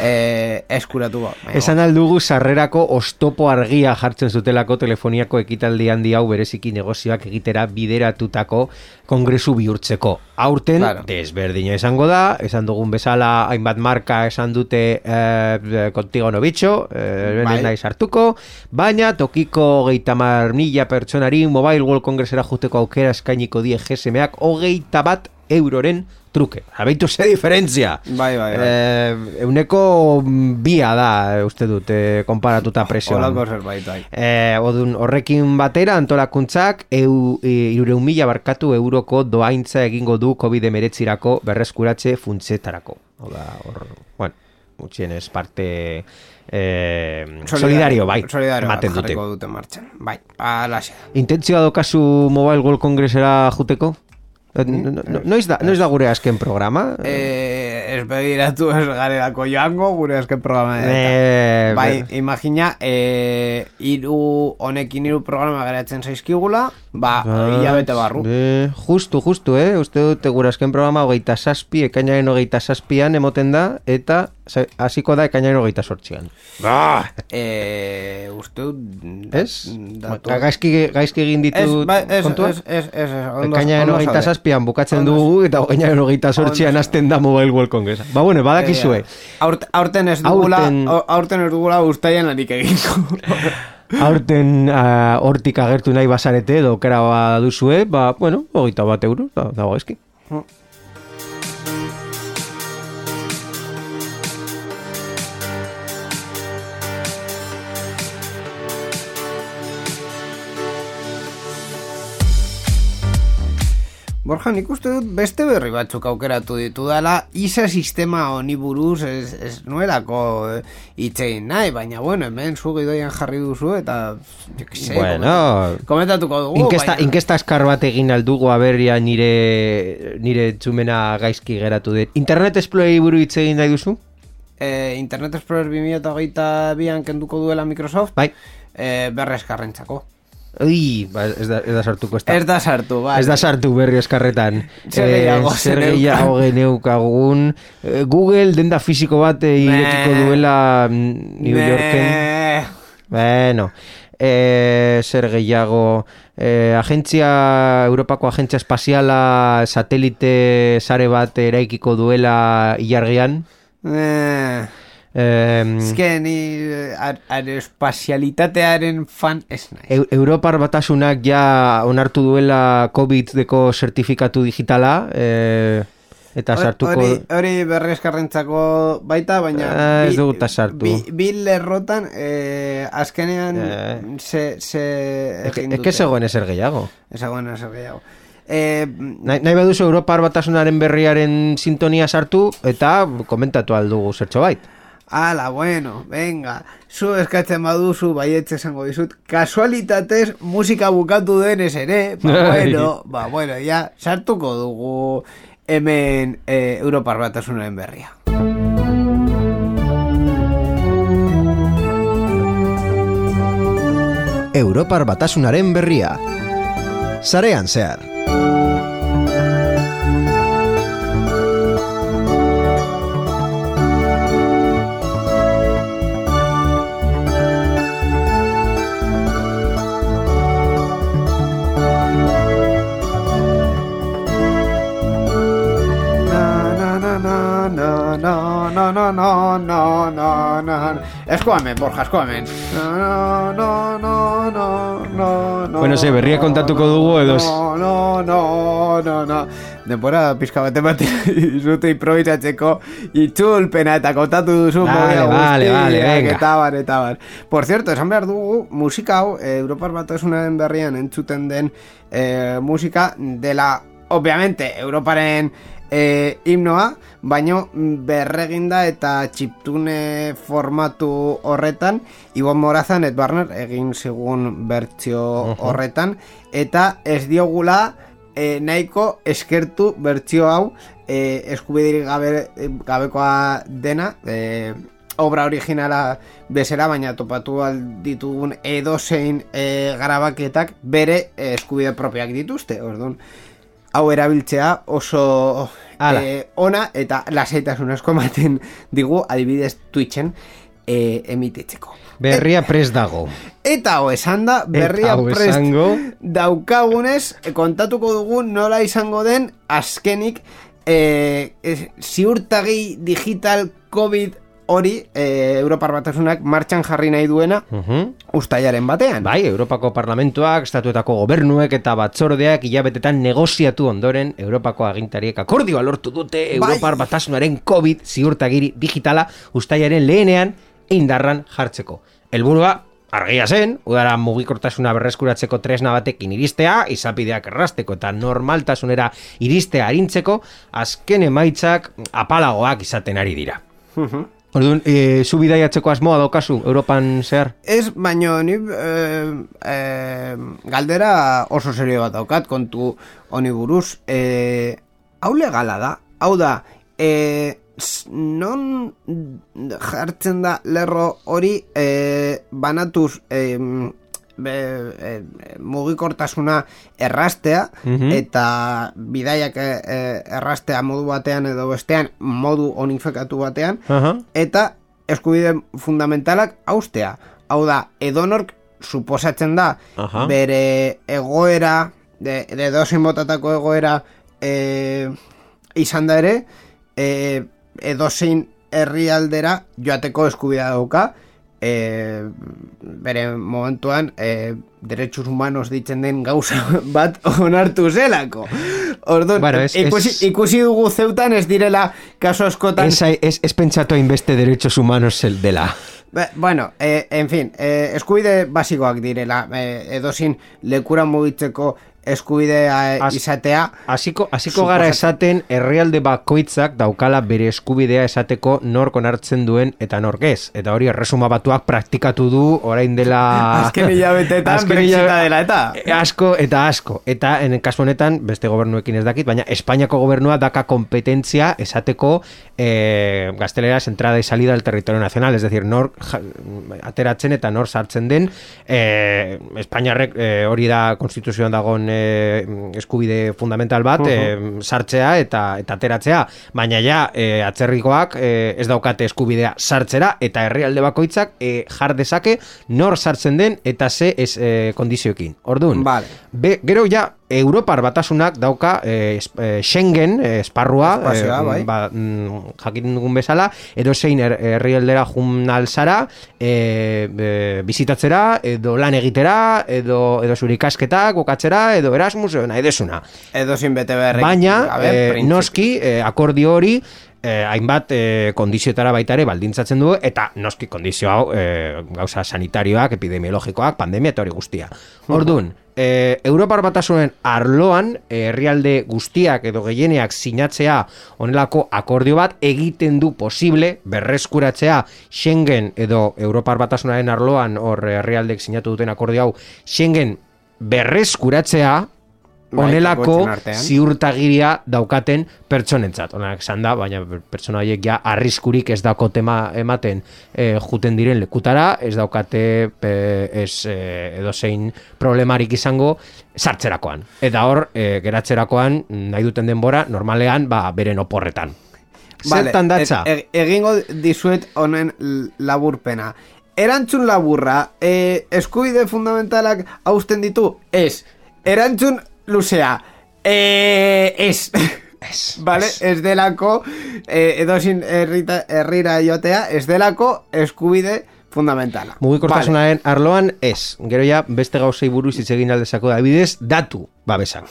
[SPEAKER 1] eh, eskuratu ba.
[SPEAKER 2] Esan aldugu sarrerako ostopo argia jartzen zutelako telefoniako ekitaldi handi hau bereziki negozioak egitera bideratutako kongresu bihurtzeko. Aurten,
[SPEAKER 1] Claro.
[SPEAKER 2] desberdina esango da, esan dugun bezala hainbat marka esan dute eh, kontigo no bitxo, eh,
[SPEAKER 1] Bai.
[SPEAKER 2] hartuko, baina tokiko hogeita mar mila pertsonari Mobile World Congressera juteko aukera eskainiko die GSMak hogeita bat euroren truke. Abeitu ze diferentzia.
[SPEAKER 1] Bai, bai, bai.
[SPEAKER 2] Eh, euneko bia da, uste dut, eh, konparatuta presioan.
[SPEAKER 1] Olako zerbait, bai.
[SPEAKER 2] Eh, odun, horrekin batera antolakuntzak eu, e, irureun mila barkatu euroko doaintza egingo du COVID-19 berreskuratze funtsetarako. Hau da, hor, bueno, gutxienez parte eh, solidario, bai,
[SPEAKER 1] Solidario bat
[SPEAKER 2] ematen dute.
[SPEAKER 1] dute martxan. Bai, alaxe.
[SPEAKER 2] Intentzioa dokazu Mobile World Congressera juteko? Eh, no- no- no- Noiz da, noiz da gure azken programa?
[SPEAKER 1] Eh, ez begiratu ez garelako joango gure azken programa
[SPEAKER 2] Eh,
[SPEAKER 1] Bai,
[SPEAKER 2] be-
[SPEAKER 1] imagina eh, iru, honekin hiru programa geratzen zaizkigula Ba, hilabete barru
[SPEAKER 2] Eh, justu, justu, eh? Uste dut gure azken programa hogeita saspi, ekainaren hogeita saspian emoten da, eta hasiko da ekainaren hogeita sortzian. Ba!
[SPEAKER 1] eh, Uste dut
[SPEAKER 2] Ez?
[SPEAKER 1] datu-
[SPEAKER 2] Gaizki, gaizki egin ditu
[SPEAKER 1] ez,
[SPEAKER 2] kontua?
[SPEAKER 1] ez, ez, ez, ez, ondo-
[SPEAKER 2] Ekainaren hogeita
[SPEAKER 1] zaude.
[SPEAKER 2] saspian bukatzen
[SPEAKER 1] Ondo
[SPEAKER 2] dugu, eta ekainaren hogeita sortzian hasten da Mobile World Congress. Ba, bueno, badakizue.
[SPEAKER 1] Aurt, aurten ez dugula,
[SPEAKER 2] Aurten-
[SPEAKER 1] aurten, ez dugula ustaian harik egingo.
[SPEAKER 2] Aurten ah, hortik agertu nahi bazarete, edo okera baduzue, ba, bueno, hogeita bat euro, da, dago gaizki.
[SPEAKER 1] Borja, nik uste dut beste berri batzuk aukeratu ditu dela, isa sistema honi buruz ez, ez nuelako eh, hitzein nahi, baina bueno, hemen zu gidoian jarri duzu eta jo sé,
[SPEAKER 2] Bueno,
[SPEAKER 1] koment- komentatuko dugu.
[SPEAKER 2] Inkesta,
[SPEAKER 1] baina-
[SPEAKER 2] inkesta eskar bat egin aldugu aberria nire nire txumena gaizki geratu dut. Internet Explorer buru hitz egin nahi duzu?
[SPEAKER 1] eh, Internet Explorer 2022an kenduko duela Microsoft,
[SPEAKER 2] Bai.
[SPEAKER 1] eh, berreskarrentzako.
[SPEAKER 2] Ui, ba, ez, da, ez da sartuko ez da.
[SPEAKER 1] Ez da sartu, bai.
[SPEAKER 2] Ez da sartu berri eskarretan.
[SPEAKER 1] Zer gehiago
[SPEAKER 2] zer
[SPEAKER 1] zeneukan.
[SPEAKER 2] gehiago geneukagun. Eh, Google denda fisiko bat eh, irekiko duela mm, New Yorken. Bueno, eh, zer gehiago eh, agentzia, Europako agentzia espaziala satelite sare bat eraikiko duela ilargian.
[SPEAKER 1] Ne.
[SPEAKER 2] Eh,
[SPEAKER 1] Ez que ni eh, ar- aeroespazialitatearen fan ez nahi.
[SPEAKER 2] Eu- Europar batasunak ja onartu duela COVID deko sertifikatu digitala eh, eta sartuko
[SPEAKER 1] Hori, hori berreskarrentzako baita, baina
[SPEAKER 2] Ah, ez dugu sartu.
[SPEAKER 1] Bi, bi lerrotan eh, azkenean
[SPEAKER 2] Eh.
[SPEAKER 1] se, se egin
[SPEAKER 2] Eke zegoen ezer gehiago.
[SPEAKER 1] Ez zegoen ezer gehiago. Eh,
[SPEAKER 2] Nahi, nahi baduzu Europar batasunaren berriaren sintonia sartu eta komentatu aldugu zertxo bait.
[SPEAKER 1] Ala, bueno, venga, zu eskatzen baduzu baietz esango dizut, kasualitatez musika bukatu denez ere, ba bueno, ba bueno, ja, sartuko dugu hemen eh, Europar batasunaren berria.
[SPEAKER 4] Europar batasunaren berria. Sarean zehar.
[SPEAKER 1] Na, na, na, na, na, na. Esko hemen, Borja, esko hemen. Na, na, na, na, na, na,
[SPEAKER 2] Bueno, ze, berria kontatuko dugu edo?
[SPEAKER 1] No, no, no, no, no. Denbora pizka bat ematen dizute improvisatzeko itzulpena eta kontatu duzu
[SPEAKER 2] Vale, vale,
[SPEAKER 1] guztiak,
[SPEAKER 2] vale, venga.
[SPEAKER 1] Eta bar, eta bar. Por cierto, esan behar dugu, musika hau, eh, Europar batasunaren berrian entzuten den eh, musika dela, obviamente, Europaren eh, himnoa, baino berreginda eta txiptune formatu horretan, Ibon Morazan et Barner egin segun bertsio horretan, eta ez diogula e, nahiko eskertu bertsio hau e, eskubidirik gabe, gabekoa dena e, obra originala bezala baina topatu al ditugun edozein e, garabaketak bere e, eskubide propioak dituzte orduan hau erabiltzea oso
[SPEAKER 2] Ala.
[SPEAKER 1] eh, ona eta lasaitasun asko ematen digu adibidez Twitchen eh, emititzeko.
[SPEAKER 2] Berria pres dago.
[SPEAKER 1] Eta ho esan da, berria prest daukagunez, kontatuko dugu nola izango den azkenik eh, eh, ziurtagi digital COVID hori eh, Europar Batasunak martxan jarri nahi duena
[SPEAKER 2] Mhm.
[SPEAKER 1] ustaiaren batean.
[SPEAKER 2] Bai, Europako Parlamentuak, Estatuetako gobernuek eta batzordeak hilabetetan negoziatu ondoren Europako agintariek akordioa lortu dute Europar batasunaren COVID ziurtagiri digitala ustaiaren lehenean indarran jartzeko. Helburua argia zen, udara mugikortasuna berreskuratzeko tresna batekin iristea, izapideak errasteko eta normaltasunera iristea arintzeko, azken emaitzak apalagoak izaten ari dira. Orduan, e, zu bidaiatzeko asmoa daukazu Europan zehar?
[SPEAKER 1] Ez, baino ni eh, eh, galdera oso serio bat daukat kontu honi buruz. Eh, hau legala da, hau da, s- non jartzen da lerro hori eh, banatuz eh, be, eh, mugikortasuna errastea
[SPEAKER 2] Mhm.
[SPEAKER 1] eta bidaiak eh, eh, errastea modu batean edo bestean modu onifekatu batean
[SPEAKER 2] Aha.
[SPEAKER 1] eta eskubide fundamentalak haustea. Hau da, edonork suposatzen da
[SPEAKER 2] Aha.
[SPEAKER 1] bere egoera, de, de botatako egoera e, izan da ere, e, edozein herrialdera joateko eskubidea dauka, e, bere momentuan e, derechos humanos ditzen den gauza bat onartu zelako. Orduan,
[SPEAKER 2] Bueno, es-
[SPEAKER 1] ikusi,
[SPEAKER 2] es-
[SPEAKER 1] ikusi dugu zeutan ez direla kaso askotan
[SPEAKER 2] Ez, ez, ez pentsatu hainbeste derechos humanos el dela.
[SPEAKER 1] Bueno, eh, en fin, eh, eskubide basikoak direla, eh, edozin lekura mugitzeko eskubidea eh, izatea.
[SPEAKER 2] Hasiko hasiko gara esaten herrialde bakoitzak daukala bere eskubidea esateko nork onartzen duen eta nork ez. Eta hori erresuma batuak praktikatu du orain dela...
[SPEAKER 1] Azken hilabeteetan Brexita dela eta.
[SPEAKER 2] E, asko eta asko. Eta en kasu honetan beste gobernuekin ez dakit, baina Espainiako gobernua daka kompetentzia esateko eh, gazteleraz entrada y salida del territorio nacional, es decir, nor ja, ateratzen eta nor sartzen den eh, Espainiarrek eh, hori da konstituzioan dagon eh, eskubide fundamental bat eh, sartzea eta eta ateratzea, baina ja eh, atzerrikoak eh, ez daukate eskubidea sartzera eta herrialde bakoitzak eh, jar dezake nor sartzen den eta ze ez eh, kondizioekin. Orduan,
[SPEAKER 1] Vale.
[SPEAKER 2] Be, gero ja Europar batasunak dauka eh, Schengen eh, esparrua
[SPEAKER 1] Espazioa, bai.
[SPEAKER 2] ba, mm, jakin dugun bezala edo zein her- herrialdera jun alzara eh, eh, bizitatzera edo lan egitera edo, edo zure ikasketak bukatzera edo Erasmus edo nahi desuna
[SPEAKER 1] Edozin bete beharrek.
[SPEAKER 2] baina
[SPEAKER 1] printzipio.
[SPEAKER 2] noski eh, akordio hori eh, hainbat eh, kondiziotara baita ere baldintzatzen du eta noski kondizio hau eh, gauza sanitarioak, epidemiologikoak, pandemia eta hori guztia. Orduan, eh, Europar batasunen arloan eh, herrialde guztiak edo gehieneak sinatzea honelako akordio bat egiten du posible berreskuratzea Schengen edo Europar batasunaren arloan hor herrialdek sinatu duten akordio hau Schengen berreskuratzea honelako
[SPEAKER 1] artean.
[SPEAKER 2] ziurtagiria daukaten pertsonentzat. Honak esan da, baina pertsona horiek ja arriskurik ez dako tema ematen e, juten diren lekutara, ez daukate e, ez e, edozein problemarik izango sartzerakoan. Eta hor, e, geratzerakoan, nahi duten denbora, normalean, ba, beren oporretan.
[SPEAKER 1] Vale,
[SPEAKER 2] Zertan datza?
[SPEAKER 1] e- e- egingo dizuet honen laburpena. Erantzun laburra, e, eskubide fundamentalak hausten ditu? Ez. Erantzun luzea. E, ez.
[SPEAKER 2] Ez,
[SPEAKER 1] Vale, ez delako e, edozin herrita, herrira jotea, ez delako eskubide fundamentala.
[SPEAKER 2] Mugikortasunaren arloan ez. Gero ja beste gauzei buruz hitz egin aldezako da bidez, datu babesan.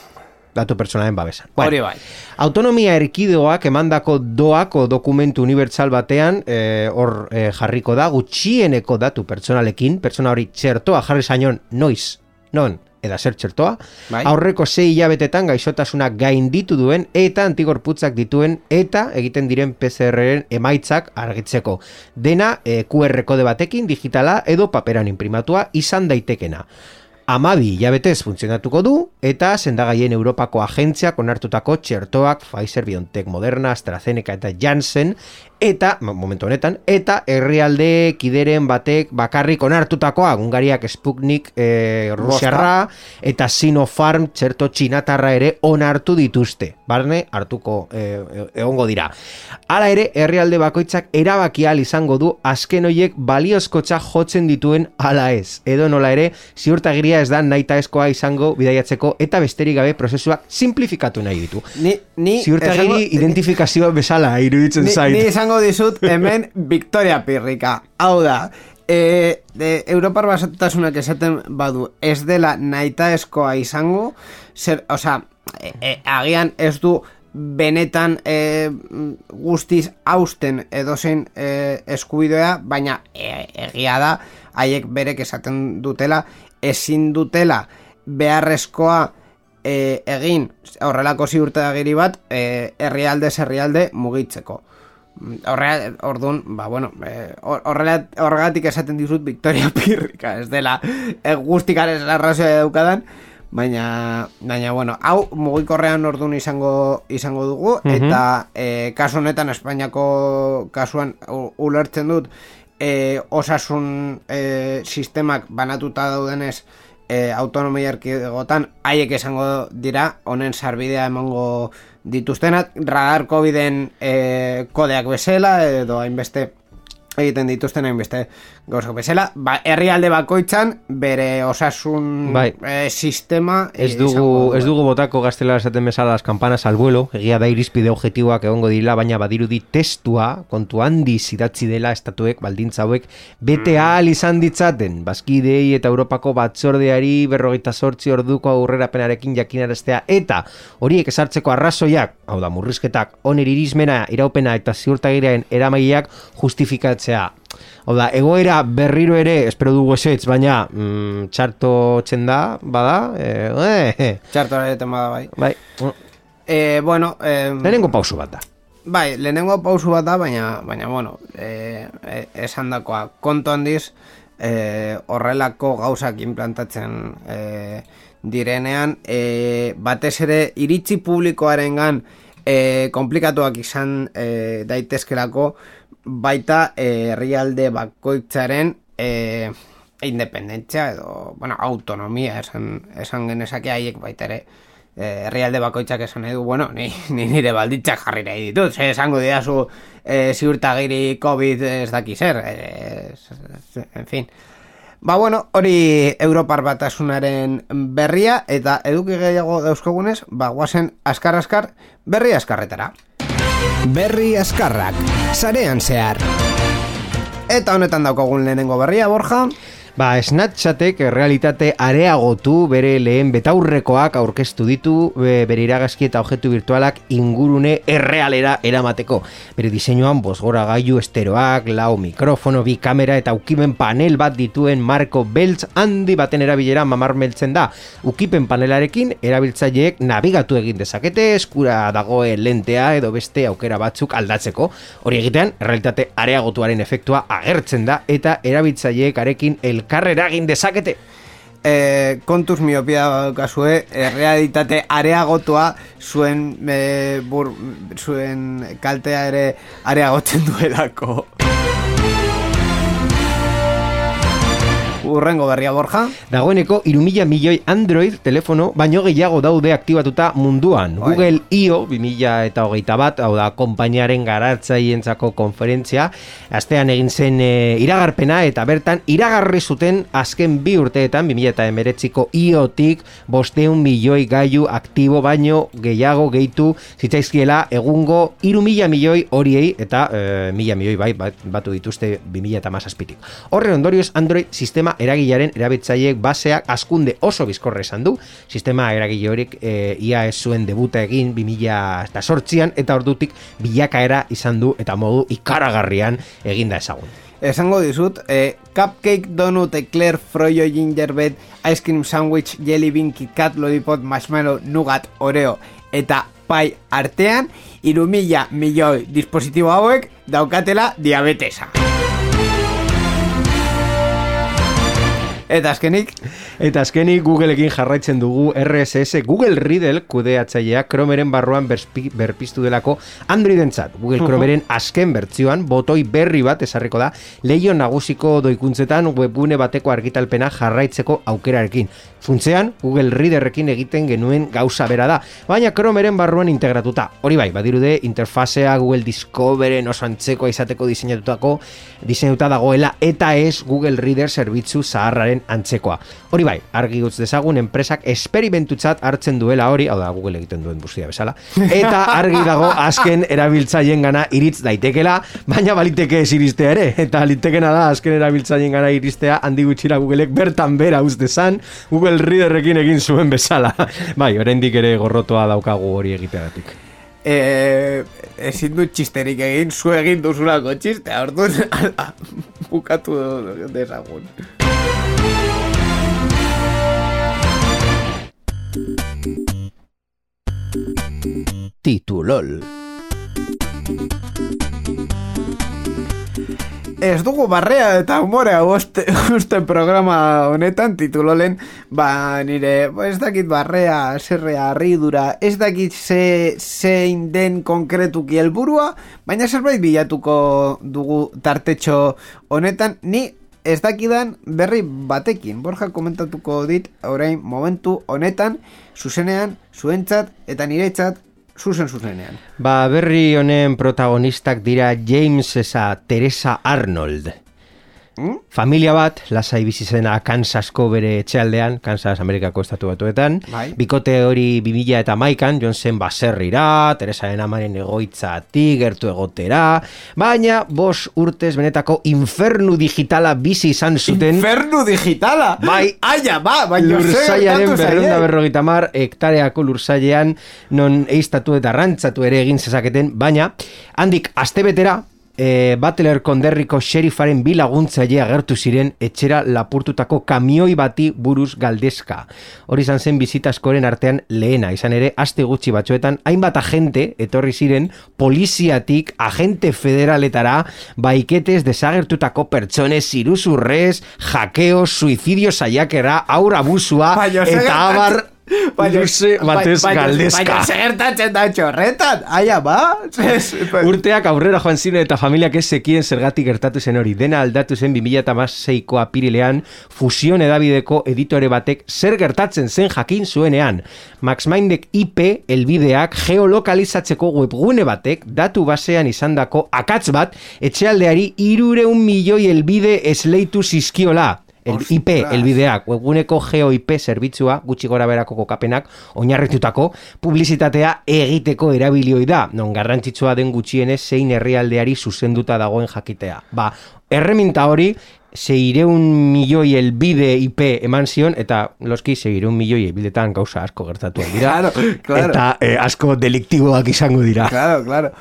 [SPEAKER 2] Datu pertsonalen babesan.
[SPEAKER 1] Hori bai.
[SPEAKER 2] Autonomia erkideoak emandako doako dokumentu unibertsal batean eh, hor eh, jarriko da gutxieneko datu pertsonalekin, pertsona hori txertoa jarri zainon noiz, non, eda zer txertoa,
[SPEAKER 1] Bai.
[SPEAKER 2] aurreko sei hilabetetan gaixotasuna gainditu duen eta antigorputzak dituen eta egiten diren PCR-ren emaitzak argitzeko. Dena eh, QR kode batekin digitala edo paperan imprimatua izan daitekena. Amabi hilabetez funtzionatuko du, eta sendagaien Europako agentziak onartutako txertoak Pfizer, BioNTech, Moderna, AstraZeneca eta Janssen, eta, mo- momentu honetan, eta herrialde kideren batek bakarrik onartutakoa, Ungariak Sputnik e, Rusiarra, eta Sinopharm txerto txinatarra ere onartu dituzte. Barne, hartuko e, egongo dira. Hala ere, herrialde bakoitzak erabaki ahal izango du azken hoiek baliozkotza jotzen dituen ala ez. Edo nola ere, ziurtagiria ez da naita eskoa izango bidaiatzeko eta besterik gabe prozesuak simplifikatu nahi ditu.
[SPEAKER 1] Ni, ni,
[SPEAKER 2] Ziurtagiri identifikazioa bezala iruditzen zait.
[SPEAKER 1] ni esango dizut hemen Victoria Pirrika. Hau da, e, de, Europar basatutasunak esaten badu ez dela nahitaezkoa izango, zer, osea, e, e, agian ez du benetan e, guztiz hausten edozein e, eskubidea, baina e, egia da, haiek berek esaten dutela, ezin dutela beharrezkoa e, egin horrelako ziurtagiri bat e, herrialde mugitzeko. Mm, Horre, orduan, ba, bueno, e, horrela, horregatik esaten dizut Victoria Pirrika, ez dela e, guztikaren arrazoia daukadan, baina, baina, bueno, hau mugikorrean orduan izango izango dugu, eta e, kasu honetan Espainiako kasuan u- ulertzen dut, e, osasun e, sistemak banatuta daudenez e, autonomia erkidegotan haiek esango dira honen sarbidea emango dituztenak. Radar coviden e, kodeak bezala edo hainbeste egiten dituzten hainbeste gauzak. Bezala ba, herrialde bakoitzan bere osasun
[SPEAKER 2] Bai.
[SPEAKER 1] e, sistema e,
[SPEAKER 2] Ez dugu, ez dugu botako gaztela esaten bezala las campanas al vuelo, egia da irizpide objektiboak egongo dira, baina badirudi testua kontu handiz idatzi dela estatuek baldintza hauek bete ahal izan ditzaten, Baskidei eta Europako batzordeari berrogeita sortzi orduko aurrerapenarekin jakinaraztea eta horiek esartzeko arrazoiak, hau da murrizketak, oner irizmena, iraupena eta ziurtagiriaren eramaileak justifikatzea. Hau da, egoera berriro ere, espero dugu esetz, baina mm, txarto txenda, bada, eh, eh,
[SPEAKER 1] txarto egiten bada bai
[SPEAKER 2] bai,
[SPEAKER 1] e, bueno e,
[SPEAKER 2] lehenengo pausu bat da.
[SPEAKER 1] Bai, lehenengo pausu bat da, baina, baina bueno, e, e, esan dakoa, kontu handiz, e, horrelako gauzak implantatzen e, direnean, e, batez ere iritzi publikoarengan e, komplikatuak izan e, daitezkelako, baita e, herrialde bakoitzaren e, independentzia edo, bueno, autonomia esan, esan genezake haiek baita ere, eh, herrialde bakoitzak esan du, bueno, ni, ni nire balditzak jarri nahi ditut, ze esango didazu eh, ziurtagiri COVID ez daki zer, eh, ez- en fin. Ba bueno, hori Europar batasunaren berria eta eduki gehiago dauzkogunez, ba guazen askar-askar berri askarretara.
[SPEAKER 3] Berri askarrak, sarean zehar.
[SPEAKER 1] Eta honetan daukagun lehenengo berria, Borja.
[SPEAKER 2] Ba, Snapchatek realitate areagotu bere lehen betaurrekoak aurkeztu ditu be- bere iragazki eta objektu virtualak ingurune errealera eramateko. Bere diseinuan bosgora gailu esteroak, lau mikrofono, bi kamera eta ukimen panel bat dituen marko beltz handi baten erabilera mamarmeltzen da. Ukipen panelarekin erabiltzaileek nabigatu egin dezakete, eskura dagoen lentea edo beste aukera batzuk aldatzeko. Hori egitean, realitate areagotuaren efektua agertzen da eta erabiltzaileek arekin elkarrera egin dezakete.
[SPEAKER 1] e, kontuz miopia kasue, e, realitate areagotua zuen e, bur, zuen kaltea ere areagotzen duelako. Urrengo berria borja.
[SPEAKER 2] Dagoeneko, irumila milioi Android telefono baino gehiago daude aktibatuta munduan.
[SPEAKER 1] Bai.
[SPEAKER 2] Google I.O. 2000 eta hogeita bat, hau da, konpainiaren garatzaientzako konferentzia, astean egin zen e, iragarpena eta bertan iragarri zuten azken bi urteetan, 2000 eta emeretziko I.O.tik bosteun milioi gailu aktibo baino gehiago gehitu zitzaizkiela egungo irumila milioi horiei eta e, mila milioi bai bat, batu dituzte 2000 eta mazazpitik. Horren ondorioz Android sistema eragilaren erabiltzaileek baseak askunde oso bizkorra esan du. Sistema eragile horik e, ia ez zuen debuta egin 2000 eta ordutik bilakaera izan du eta modu ikaragarrian eginda ezagun.
[SPEAKER 1] Esango dizut, eh, cupcake, donut, eclair, froyo, gingerbread, ice cream sandwich, jelly bean, Kit Kat, lollipop, marshmallow, nougat, oreo eta pai artean, irumila milioi dispositibo hauek daukatela diabetesa. Eta azkenik,
[SPEAKER 2] Eta azkenik Googleekin jarraitzen dugu RSS Google Riddle kudeatzailea Chromeren barruan berspi, berpiztu delako Androidentzat. Google Chromeren azken bertzioan botoi berri bat esarriko da leio nagusiko doikuntzetan webgune bateko argitalpena jarraitzeko aukerarekin. Funtzean, Google Readerrekin egiten genuen gauza bera da, baina Chromeren barruan integratuta. Hori bai, badirude interfazea Google Discoveren oso antzekoa izateko diseinatutako diseinuta dagoela eta ez Google Reader zerbitzu zaharraren antzekoa. Hori bai, argi gutz dezagun enpresak esperimentutzat hartzen duela hori, hau da Google egiten duen guztia bezala, eta argi dago azken erabiltzaileen gana iritz daitekela, baina baliteke ez iristea ere, eta litekena da azken erabiltzaileen gana iristea handi gutxira Googleek bertan bera dezan Google Readerrekin egin zuen bezala. bai, oraindik ere gorrotoa daukagu hori egiteagatik.
[SPEAKER 1] e, ezin dut txisterik egin, zu egin duzulako txistea, orduan bukatu dezagun.
[SPEAKER 4] Titulol.
[SPEAKER 1] Ez dugu barrea eta humorea uste, uste programa honetan titulolen ba nire ez dakit barrea, zerrea, arridura ez dakit ze, zein den konkretuki helburua baina zerbait bilatuko dugu tartetxo honetan ni ez dakidan berri batekin Borja komentatuko dit orain momentu honetan zuzenean, zuentzat eta niretzat zuzen zuzenean
[SPEAKER 2] Ba, berri honen protagonistak dira James esa Teresa Arnold. Familia bat, lasai bizi zena Kansasko bere etxealdean, Kansas Amerikako estatu batuetan.
[SPEAKER 1] Bai.
[SPEAKER 2] Bikote hori 2000 eta maikan, Johnson baserrira, Teresaren amaren egoitzatik, gertu egotera, baina bos urtez benetako infernu digitala bizi izan zuten
[SPEAKER 1] Infernu digitala
[SPEAKER 2] Bai.
[SPEAKER 1] Aia, ba, baina gertatu
[SPEAKER 2] berreunda
[SPEAKER 1] zaie?
[SPEAKER 2] berrogeita mar hektareako lursailean non eiztatu eta rantzatu ere egin zezaketen, baina handik astebetera e, Butler konderriko xerifaren bi laguntzaile agertu ziren etxera lapurtutako kamioi bati buruz galdezka. Hori izan zen bizitaskoren artean lehena, izan ere aste gutxi batzuetan hainbat agente etorri ziren poliziatik agente federaletara baiketez desagertutako pertsonez iruzurrez, jakeo, suizidio saiakera, aur abusua eta abar
[SPEAKER 1] Baina-
[SPEAKER 2] luze batez
[SPEAKER 1] baina-
[SPEAKER 2] galdezka.
[SPEAKER 1] Baina zer gertatzen da txorretan Aia, ba
[SPEAKER 2] Urteak aurrera joan ziren eta familiak ez zekien zergatik gertatu zen hori. Dena aldatu zen 2006ko apirilean fusion edabideko editore batek zer gertatzen zen jakin zuenean. MaxMindek IP elbideak geolokalizatzeko webgune batek datu basean izandako akatz bat etxealdeari irureun milioi elbide esleitu zizkiola. El
[SPEAKER 1] Ostras.
[SPEAKER 2] IP, elbideak, webguneko GeoIP zerbitzua, gutxi gora berako kokapenak, oinarritutako, publizitatea egiteko erabilioi da, non garrantzitsua den gutxienez zein herrialdeari zuzenduta dagoen jakitea. Ba, erreminta hori, seireun milioi elbide IP eman zion, eta loski seireun milioi elbidetan gauza asko gertatu dira.
[SPEAKER 1] Claro, claro.
[SPEAKER 2] Eta eh, asko deliktiboak izango dira.
[SPEAKER 1] Claro, claro.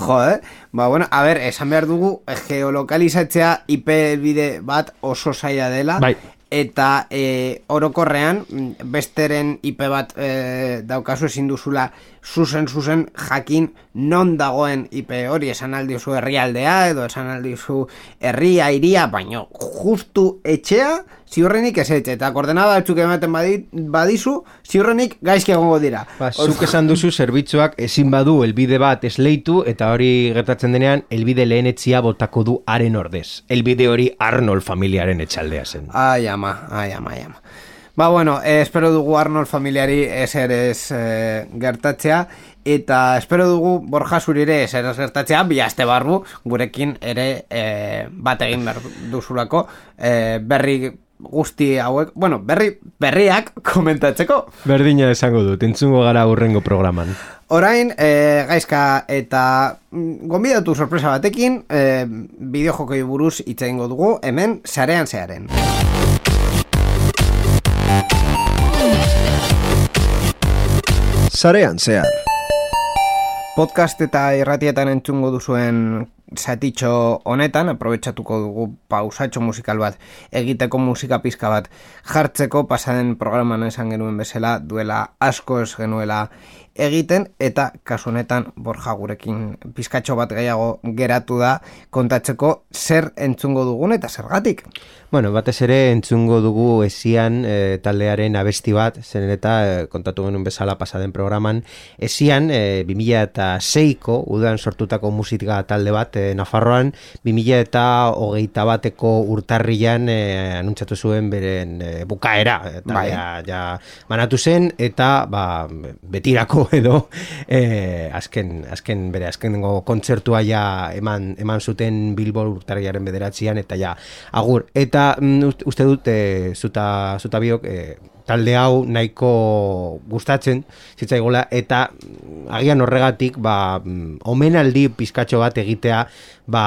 [SPEAKER 1] Jode, ba, bueno, a ver, esan behar dugu, eh, geolokalizatzea IP bide bat oso zaila dela.
[SPEAKER 2] Bai.
[SPEAKER 1] Eta e, orokorrean, mm, besteren IP bat e, daukazu ezin duzula zuzen zuzen jakin non dagoen IP hori esan aldiozu herrialdea edo esan aldiozu herria, iria, baino justu etxea ziurrenik ez etxe eta koordenada batzuk ematen badi, badizu ziurrenik gaizki egongo dira.
[SPEAKER 2] Ba, zuk esan duzu zerbitzuak ezin badu elbide bat esleitu eta hori gertatzen denean elbide lehenetzia botako du haren ordez. Elbide hori Arnold familiaren etxaldea zen.
[SPEAKER 1] Ai ama, ai ama, ai ama. Ba, bueno, eh, espero dugu Arnold familiari eser ez eh, gertatzea, eta espero dugu Borja zurire eser ez gertatzea, bi aste barru, gurekin ere eh, bat egin behar duzulako, eh, berri guzti hauek, bueno, berri, berriak komentatzeko.
[SPEAKER 2] Berdina esango dut, entzungo gara urrengo programan.
[SPEAKER 1] Orain, eh, gaizka eta mm, gonbidatu sorpresa batekin, eh, bideojokoi buruz hitz egingo dugu, hemen, sarean zearen.
[SPEAKER 4] Sarean zehar.
[SPEAKER 1] Podcast eta irratietan entzungo duzuen zatitxo honetan, aprobetsatuko dugu pausatxo musikal bat, egiteko musika pizka bat, jartzeko pasaden programan esan genuen bezala, duela asko ez genuela
[SPEAKER 5] egiten eta kasu honetan Borja gurekin pizkatxo bat gehiago geratu da kontatzeko zer entzungo dugun eta zergatik.
[SPEAKER 2] Bueno, batez ere entzungo dugu esian e, taldearen abesti bat, zen eta e, kontatu genuen bezala pasaden programan, esian e, 2000 eta seiko udan sortutako musika talde bat e, Nafarroan, 2000 eta hogeita bateko urtarrian e, anuntzatu zuen beren e, bukaera, eta
[SPEAKER 5] Bai.
[SPEAKER 2] ja, ja manatu zen, eta ba, betirako edo e, azken, azken, bere azkenengo kontzertua ja eman, eman zuten Bilbo urtarriaren bederatzean, eta ja, agur, eta mm, uste- dut e, zuta, zuta biok e, talde hau nahiko gustatzen zitzaigola eta mm, agian horregatik ba mm, omenaldi pizkatxo bat egitea ba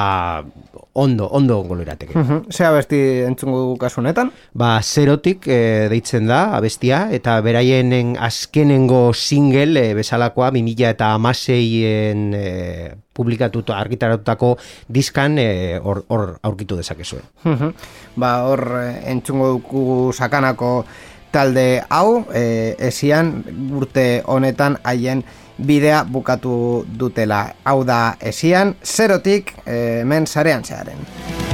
[SPEAKER 2] ondo ondo ongo lirateke.
[SPEAKER 5] Mhm. Ze abesti entzungo dugu kasu honetan?
[SPEAKER 2] Ba, zerotik e, deitzen da, abestia, eta beraienen azkenengo single e, bezalakoa, 2000 eta amaseien e, publikatuta argitaratutako diskan e, hor hor aurkitu dezakezue.
[SPEAKER 5] Mhm. ba, hor eh, entzungo dugu sakanako talde hau, e, esian urte honetan haien bidea bukatu dutela. Hau da esian, zerotik e, hemen sarean zearen.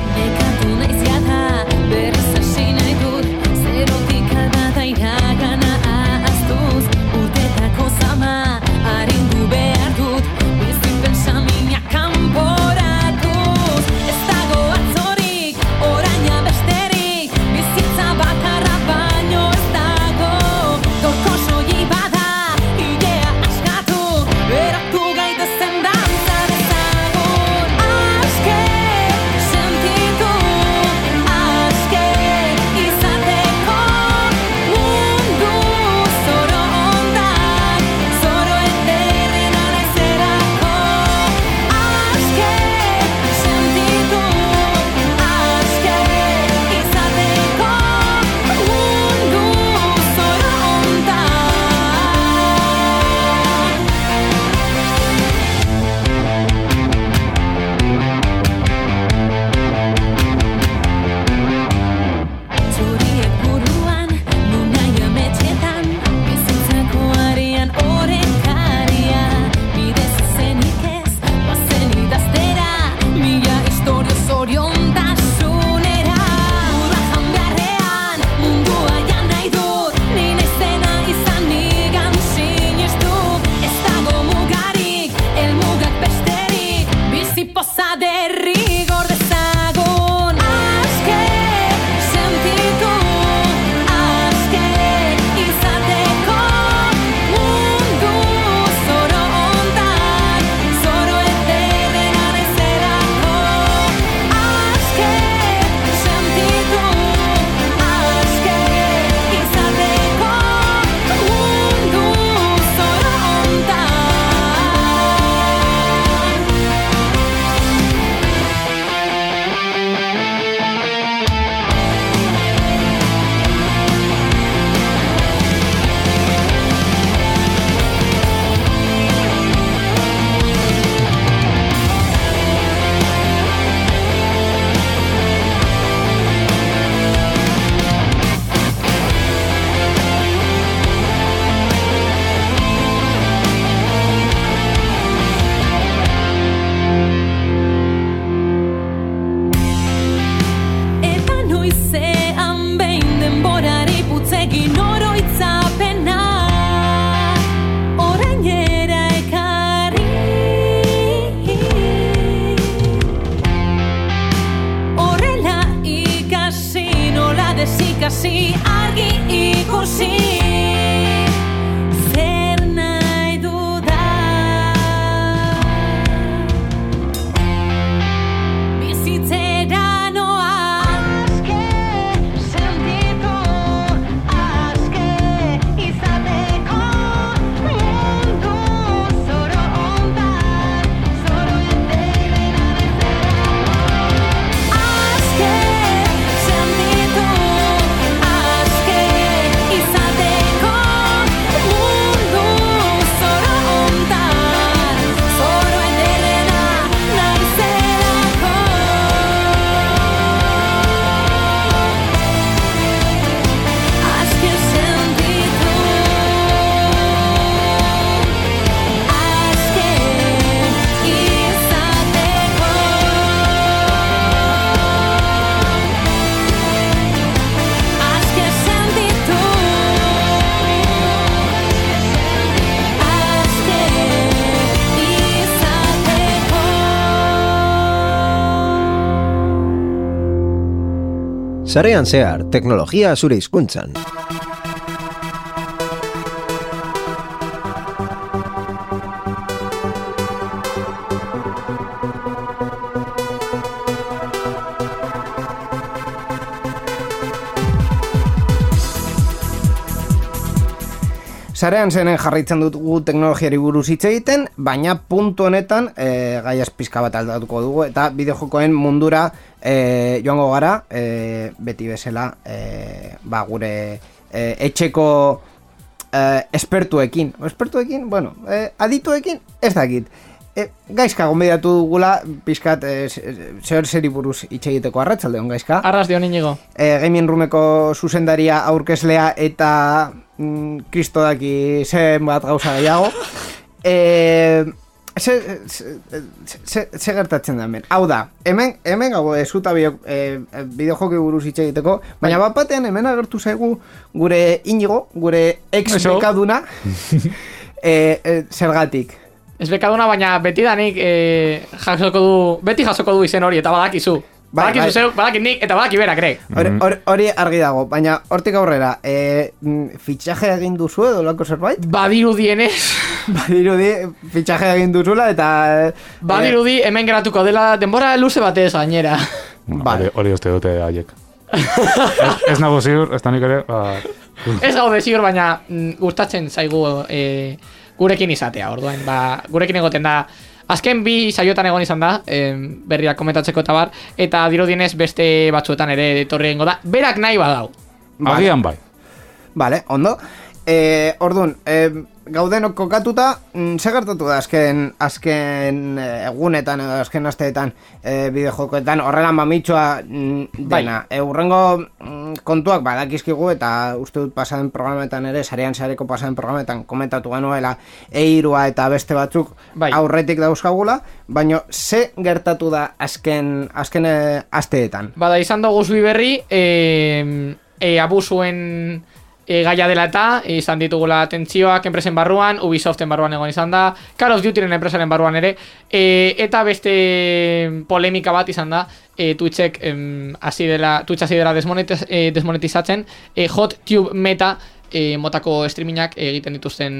[SPEAKER 4] Sarean zehar, teknologia zure hizkuntzan.
[SPEAKER 1] Sarean zenen jarraitzen dugu teknologiari buruz hitz egiten, baina puntu honetan e, gaiaz pizka bat aldatuko dugu eta bideojokoen mundura e, joango gara, e, beti bezala e, ba, gure e, etxeko e, espertuekin, espertuekin, bueno, e, adituekin, ez dakit. E, gaizka gonbidatu dugula, pizkat, e, zer zeri buruz hitz egiteko arratsalde on gaizka.
[SPEAKER 6] Arras dio niñigo.
[SPEAKER 1] e, Gaming Roomeko zuzendaria aurkezlea eta kristo daki zen bat gauza gehiago. E, ze, ze, ze, ze gertatzen da hemen? Hau da, hemen, hemen gau ez zuta bio, e, bideojoki buruz hitz egiteko, baina bat batean hemen agertu zaigu gure inigo, gure ex bekaduna, e, e, zergatik.
[SPEAKER 6] Ez bekaduna, baina beti danik e, jasoko du, beti jasoko du izen hori, eta badakizu.
[SPEAKER 1] Bai,
[SPEAKER 6] Badakizu
[SPEAKER 1] bai.
[SPEAKER 6] zeuk, badakit nik, eta badaki berak ere.
[SPEAKER 1] Hori, hori, hori argi dago, baina hortik aurrera, e, mm, fitxaje egin duzu edo lako zerbait?
[SPEAKER 6] Badirudienez,
[SPEAKER 1] Badirudi, fitxaje egin duzula eta... eh,
[SPEAKER 6] badirudi hemen geratuko dela denbora luze batez gainera.
[SPEAKER 1] Vale.
[SPEAKER 7] Hori, hori uste dute haiek. ez, ez nago ziur, ez da nik ere, ba,
[SPEAKER 6] Ez gaude ziur, baina mm, gustatzen zaigu e, gurekin izatea, orduan, ba, gurekin egoten da. Azken bi saiotan egon izan da, em, berriak komentatzeko eta bar, eta dirudienez beste batzuetan ere etorri egingo da. Berak nahi badau.
[SPEAKER 7] agian bai.
[SPEAKER 1] Vale, ondo. E, orduan, e, gaudenok kokatuta, mm, ze gertatu da azken, azken eh, egunetan edo azken asteetan e, bideojokoetan horrela mamitxoa mm,
[SPEAKER 6] Bai.
[SPEAKER 1] dena. E, urrengo mm, kontuak badakizkigu eta uste dut pasaden programetan ere, sarean sareko pasaden programetan komentatu genuela eirua eta beste batzuk
[SPEAKER 6] Bai.
[SPEAKER 1] aurretik dauzkagula, baina ze gertatu da azken, azken eh, asteetan?
[SPEAKER 6] Bada, izan dugu zui berri, e, e, abusuen e, gaia dela eta izan ditugula atentzioak enpresen barruan, Ubisoften barruan egon izan da, Call of Dutyren enpresaren barruan ere, e, eta beste polemika bat izan da, e, Twitchek em, hasi dela, Twitch hasi dela desmonetiz, e, desmonetizatzen, e, Hot Tube Meta e, motako streamingak egiten dituzten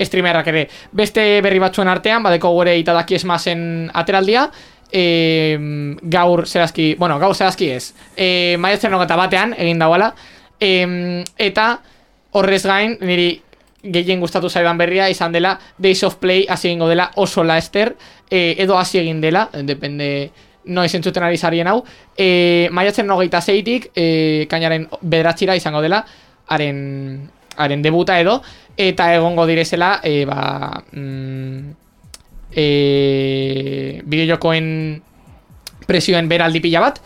[SPEAKER 6] streamerrak ere. Beste berri batzuen artean, badeko gure itadaki esmazen ateraldia, e, gaur zehazki, bueno, gaur zehazki ez, e, maiatzen hogeta batean egin dauala, e, eta horrez gain, niri gehien gustatu zaidan berria izan dela Days of Play hasi egingo dela oso laester e, edo hasi egin dela, depende noiz entzuten ari zarien hau. E, maiatzen hogeita zeitik e, kainaren bederatzira izango dela haren, haren debuta edo eta egongo direzela e, ba, mm, e, bideojokoen presioen beraldi pila bat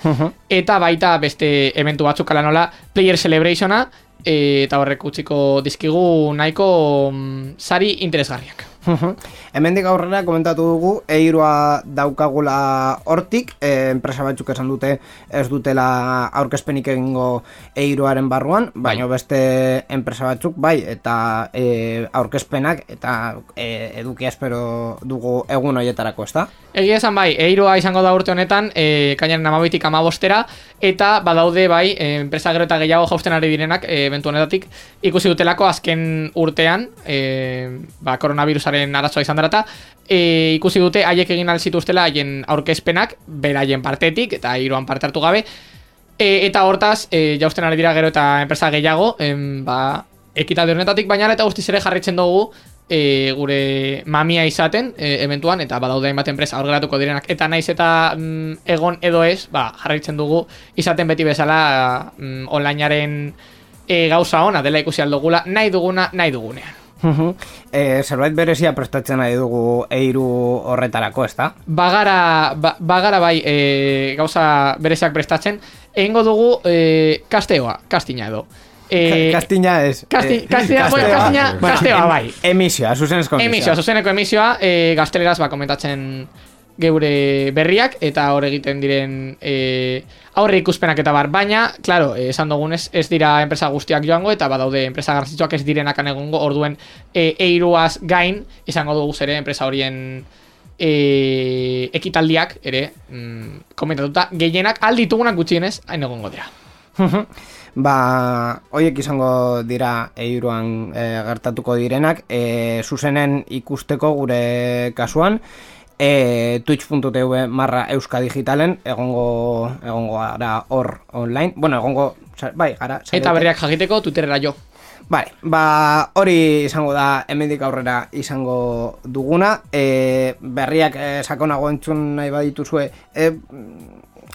[SPEAKER 6] eta baita beste eventu batzuk ala nola Player Celebrationa e, eta horrek utziko dizkigu nahiko mm, sari interesgarriak.
[SPEAKER 1] Hemendik aurrera komentatu dugu eirua daukagula hortik, e, enpresa batzuk esan dute ez dutela aurkezpenik egingo eiruaren barruan, baina beste enpresa batzuk bai, eta e, aurkezpenak eta e, edukia espero dugu egun hoietarako, ezta?
[SPEAKER 6] Egia esan bai, eiroa izango da urte honetan, e, kainaren amabitik amabostera, eta badaude bai, enpresa gero eta gehiago jausten ari direnak, e, eventu honetatik, ikusi dutelako azken urtean, e, ba, koronavirusaren arazoa izan dara eta, e, ikusi dute haiek egin alzituztela haien aurkezpenak, beraien partetik, eta eiroan parte hartu gabe, e, eta hortaz, e, jausten ari dira gero eta enpresa gehiago, em, ba, ekitaldi honetatik, baina eta guztiz ere jarritzen dugu, e, gure mamia izaten e, eventuan eta badaude hainbat enpresa aurgeratuko direnak. Eta naiz eta mm, egon edo ez ba, jarraitzen dugu izaten beti bezala mm, onlinearen e, gauza ona dela ikusi aldugula nahi duguna nahi dugunean
[SPEAKER 1] e, zerbait berezia prestatzen nahi dugu eiru horretarako, ezta?
[SPEAKER 6] bagara, ba, bagara bai e, gauza bereziak prestatzen. Egingo dugu e, kasteoa, kastina edo. E,
[SPEAKER 1] Kastina ez.
[SPEAKER 6] Kasti,
[SPEAKER 1] eh,
[SPEAKER 6] kastina, bueno, kastina, kasteoa bai.
[SPEAKER 1] Emisioa, zuzenezko
[SPEAKER 6] Emisioa, zuzeneko emisioa, e, gazteleraz ba, komentatzen geure berriak eta hor egiten diren e, aurre ikuspenak eta bar, baina, claro, esan dugunez, ez dira enpresa guztiak joango eta badaude enpresa garrantzitsuak ez direnak egongo. Orduen e, eiruaz gain izango dugu ere enpresa horien e, ekitaldiak ere mm, komentatuta. Gehienak alditugunak gutxienez hain egongo dira.
[SPEAKER 1] ba, hoiek izango dira eiruan e, gertatuko direnak, e, zuzenen ikusteko gure kasuan, e, twitch.tv marra euska digitalen, egongo, egongo gara hor online, bueno, egongo, bai, gara.
[SPEAKER 6] Eta
[SPEAKER 1] zarete.
[SPEAKER 6] berriak jakiteko Twitterera jo.
[SPEAKER 1] Bai, ba, hori izango da hemendik aurrera izango duguna. E, berriak e, sakonago entzun nahi badituzue. E,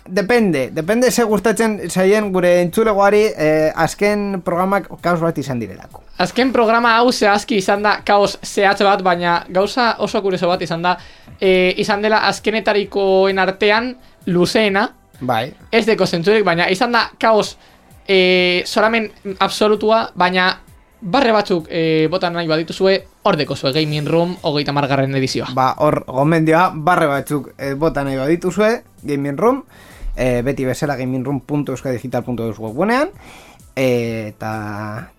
[SPEAKER 1] depende, depende ze gustatzen zaien gure entzulegoari e, azken programak kaos bat izan direlako.
[SPEAKER 6] Azken programa hau zehazki izan da kaos zehatz bat, baina gauza oso kurioso bat izan da, e, izan dela azkenetarikoen artean luzeena,
[SPEAKER 1] Bai,
[SPEAKER 6] ez deko zentzurik, baina izan da kaos e, solamen absolutua, baina barre batzuk e, botan nahi badituzue, hor deko zue Gaming Room hogeita margarren edizioa.
[SPEAKER 1] ba, hor gomendioa barre batzuk e, bota nahi badituzue, Gaming Room, e, beti bezala gamingroom.euskadigital.eus webgunean, e, eta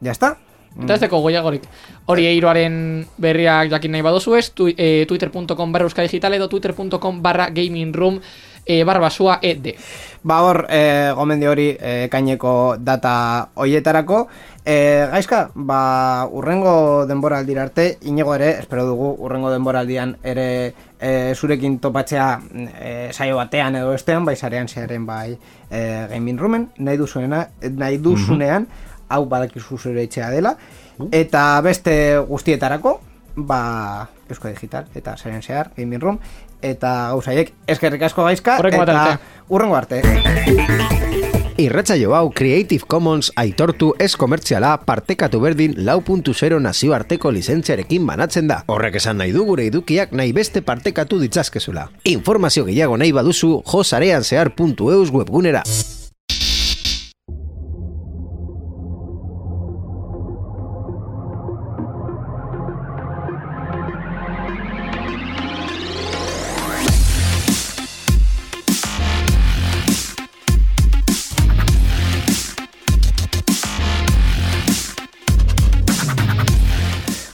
[SPEAKER 1] jazta.
[SPEAKER 6] Eta ez deko goiagorik. Hori eiroaren berriak jakin nahi badozu ez, tu, e, twitter.com barra euskadigital edo twitter.com barra gaming room e, barra basua ed.
[SPEAKER 1] Ba hor, e, gomendi hori e, kaineko data hoietarako. E, gaizka, ba, urrengo denboraldira arte, inigo ere, espero dugu, urrengo denboraldian ere e, zurekin topatzea e, saio batean edo bestean, bai sarean zearen bai e, gaming roomen, nahi duzuena, nahi duzunean, hau badakizu zure etxea dela, eta beste guztietarako, ba, Eusko Digital, eta zaren zehar, gaming room, eta gauzaiek, eskerrik asko gaizka,
[SPEAKER 6] bat
[SPEAKER 1] eta
[SPEAKER 6] arte.
[SPEAKER 1] urrengo arte.
[SPEAKER 4] Irratsaio hau Creative Commons aitortu ez komertziala partekatu berdin lau puntu zero nazioarteko lizentziarekin banatzen da. Horrek esan nahi du gure edukiak nahi beste partekatu ditzazkezula. Informazio gehiago nahi baduzu josarean zehar.eus webgunera.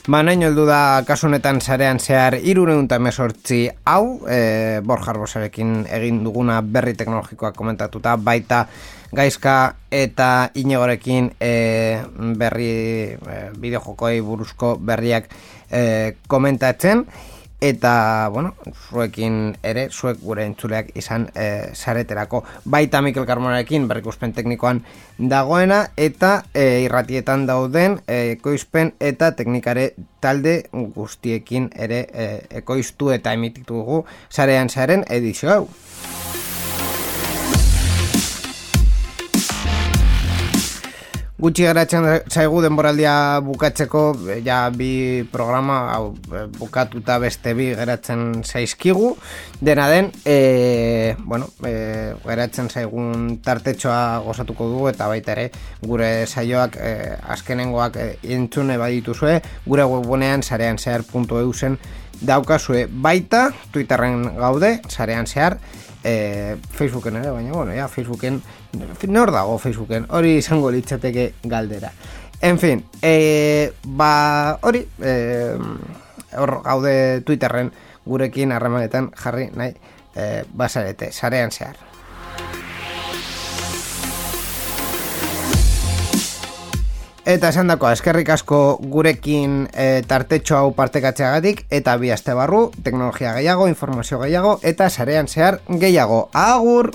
[SPEAKER 1] Nahi heldu da kasu honetan sarean zehar irureun eta hau, e, Borja Arbosarekin egin duguna berri teknologikoak komentatuta, baita gaizka eta inegorekin e, berri e, buruzko berriak e, komentatzen, eta, bueno, zuekin ere, zuek gure entzuleak izan e, sareterako. Baita Mikel Carmonarekin berrikuspen teknikoan dagoena, eta e, irratietan dauden e, ekoizpen eta teknikare talde guztiekin ere e, ekoiztu eta emititu dugu sarean zaren edizio hau. Gutxi geratzen zaigu denboraldia bukatzeko, e, ja bi programa hau e, bukatuta beste bi geratzen zaizkigu. Dena den, e, bueno, e, geratzen zaigun tartetxoa gozatuko dugu eta baita ere gure saioak e, azkenengoak e, entzune badituzue, gure webgunean sarean zehar.eusen daukazue baita, Twitterren gaude, sarean zehar, e, Facebooken ere, baina, bueno, ja, Facebooken, nor dago Facebooken, hori izango litzateke galdera. En fin, e, ba, hori, e, hor gaude Twitterren gurekin harremanetan jarri nahi e, basarete, sarean zehar. Eta esan dako, eskerrik asko gurekin e, tartetxo hau partekatzeagatik eta bi aste barru, teknologia gehiago, informazio gehiago eta sarean zehar gehiago. Agur!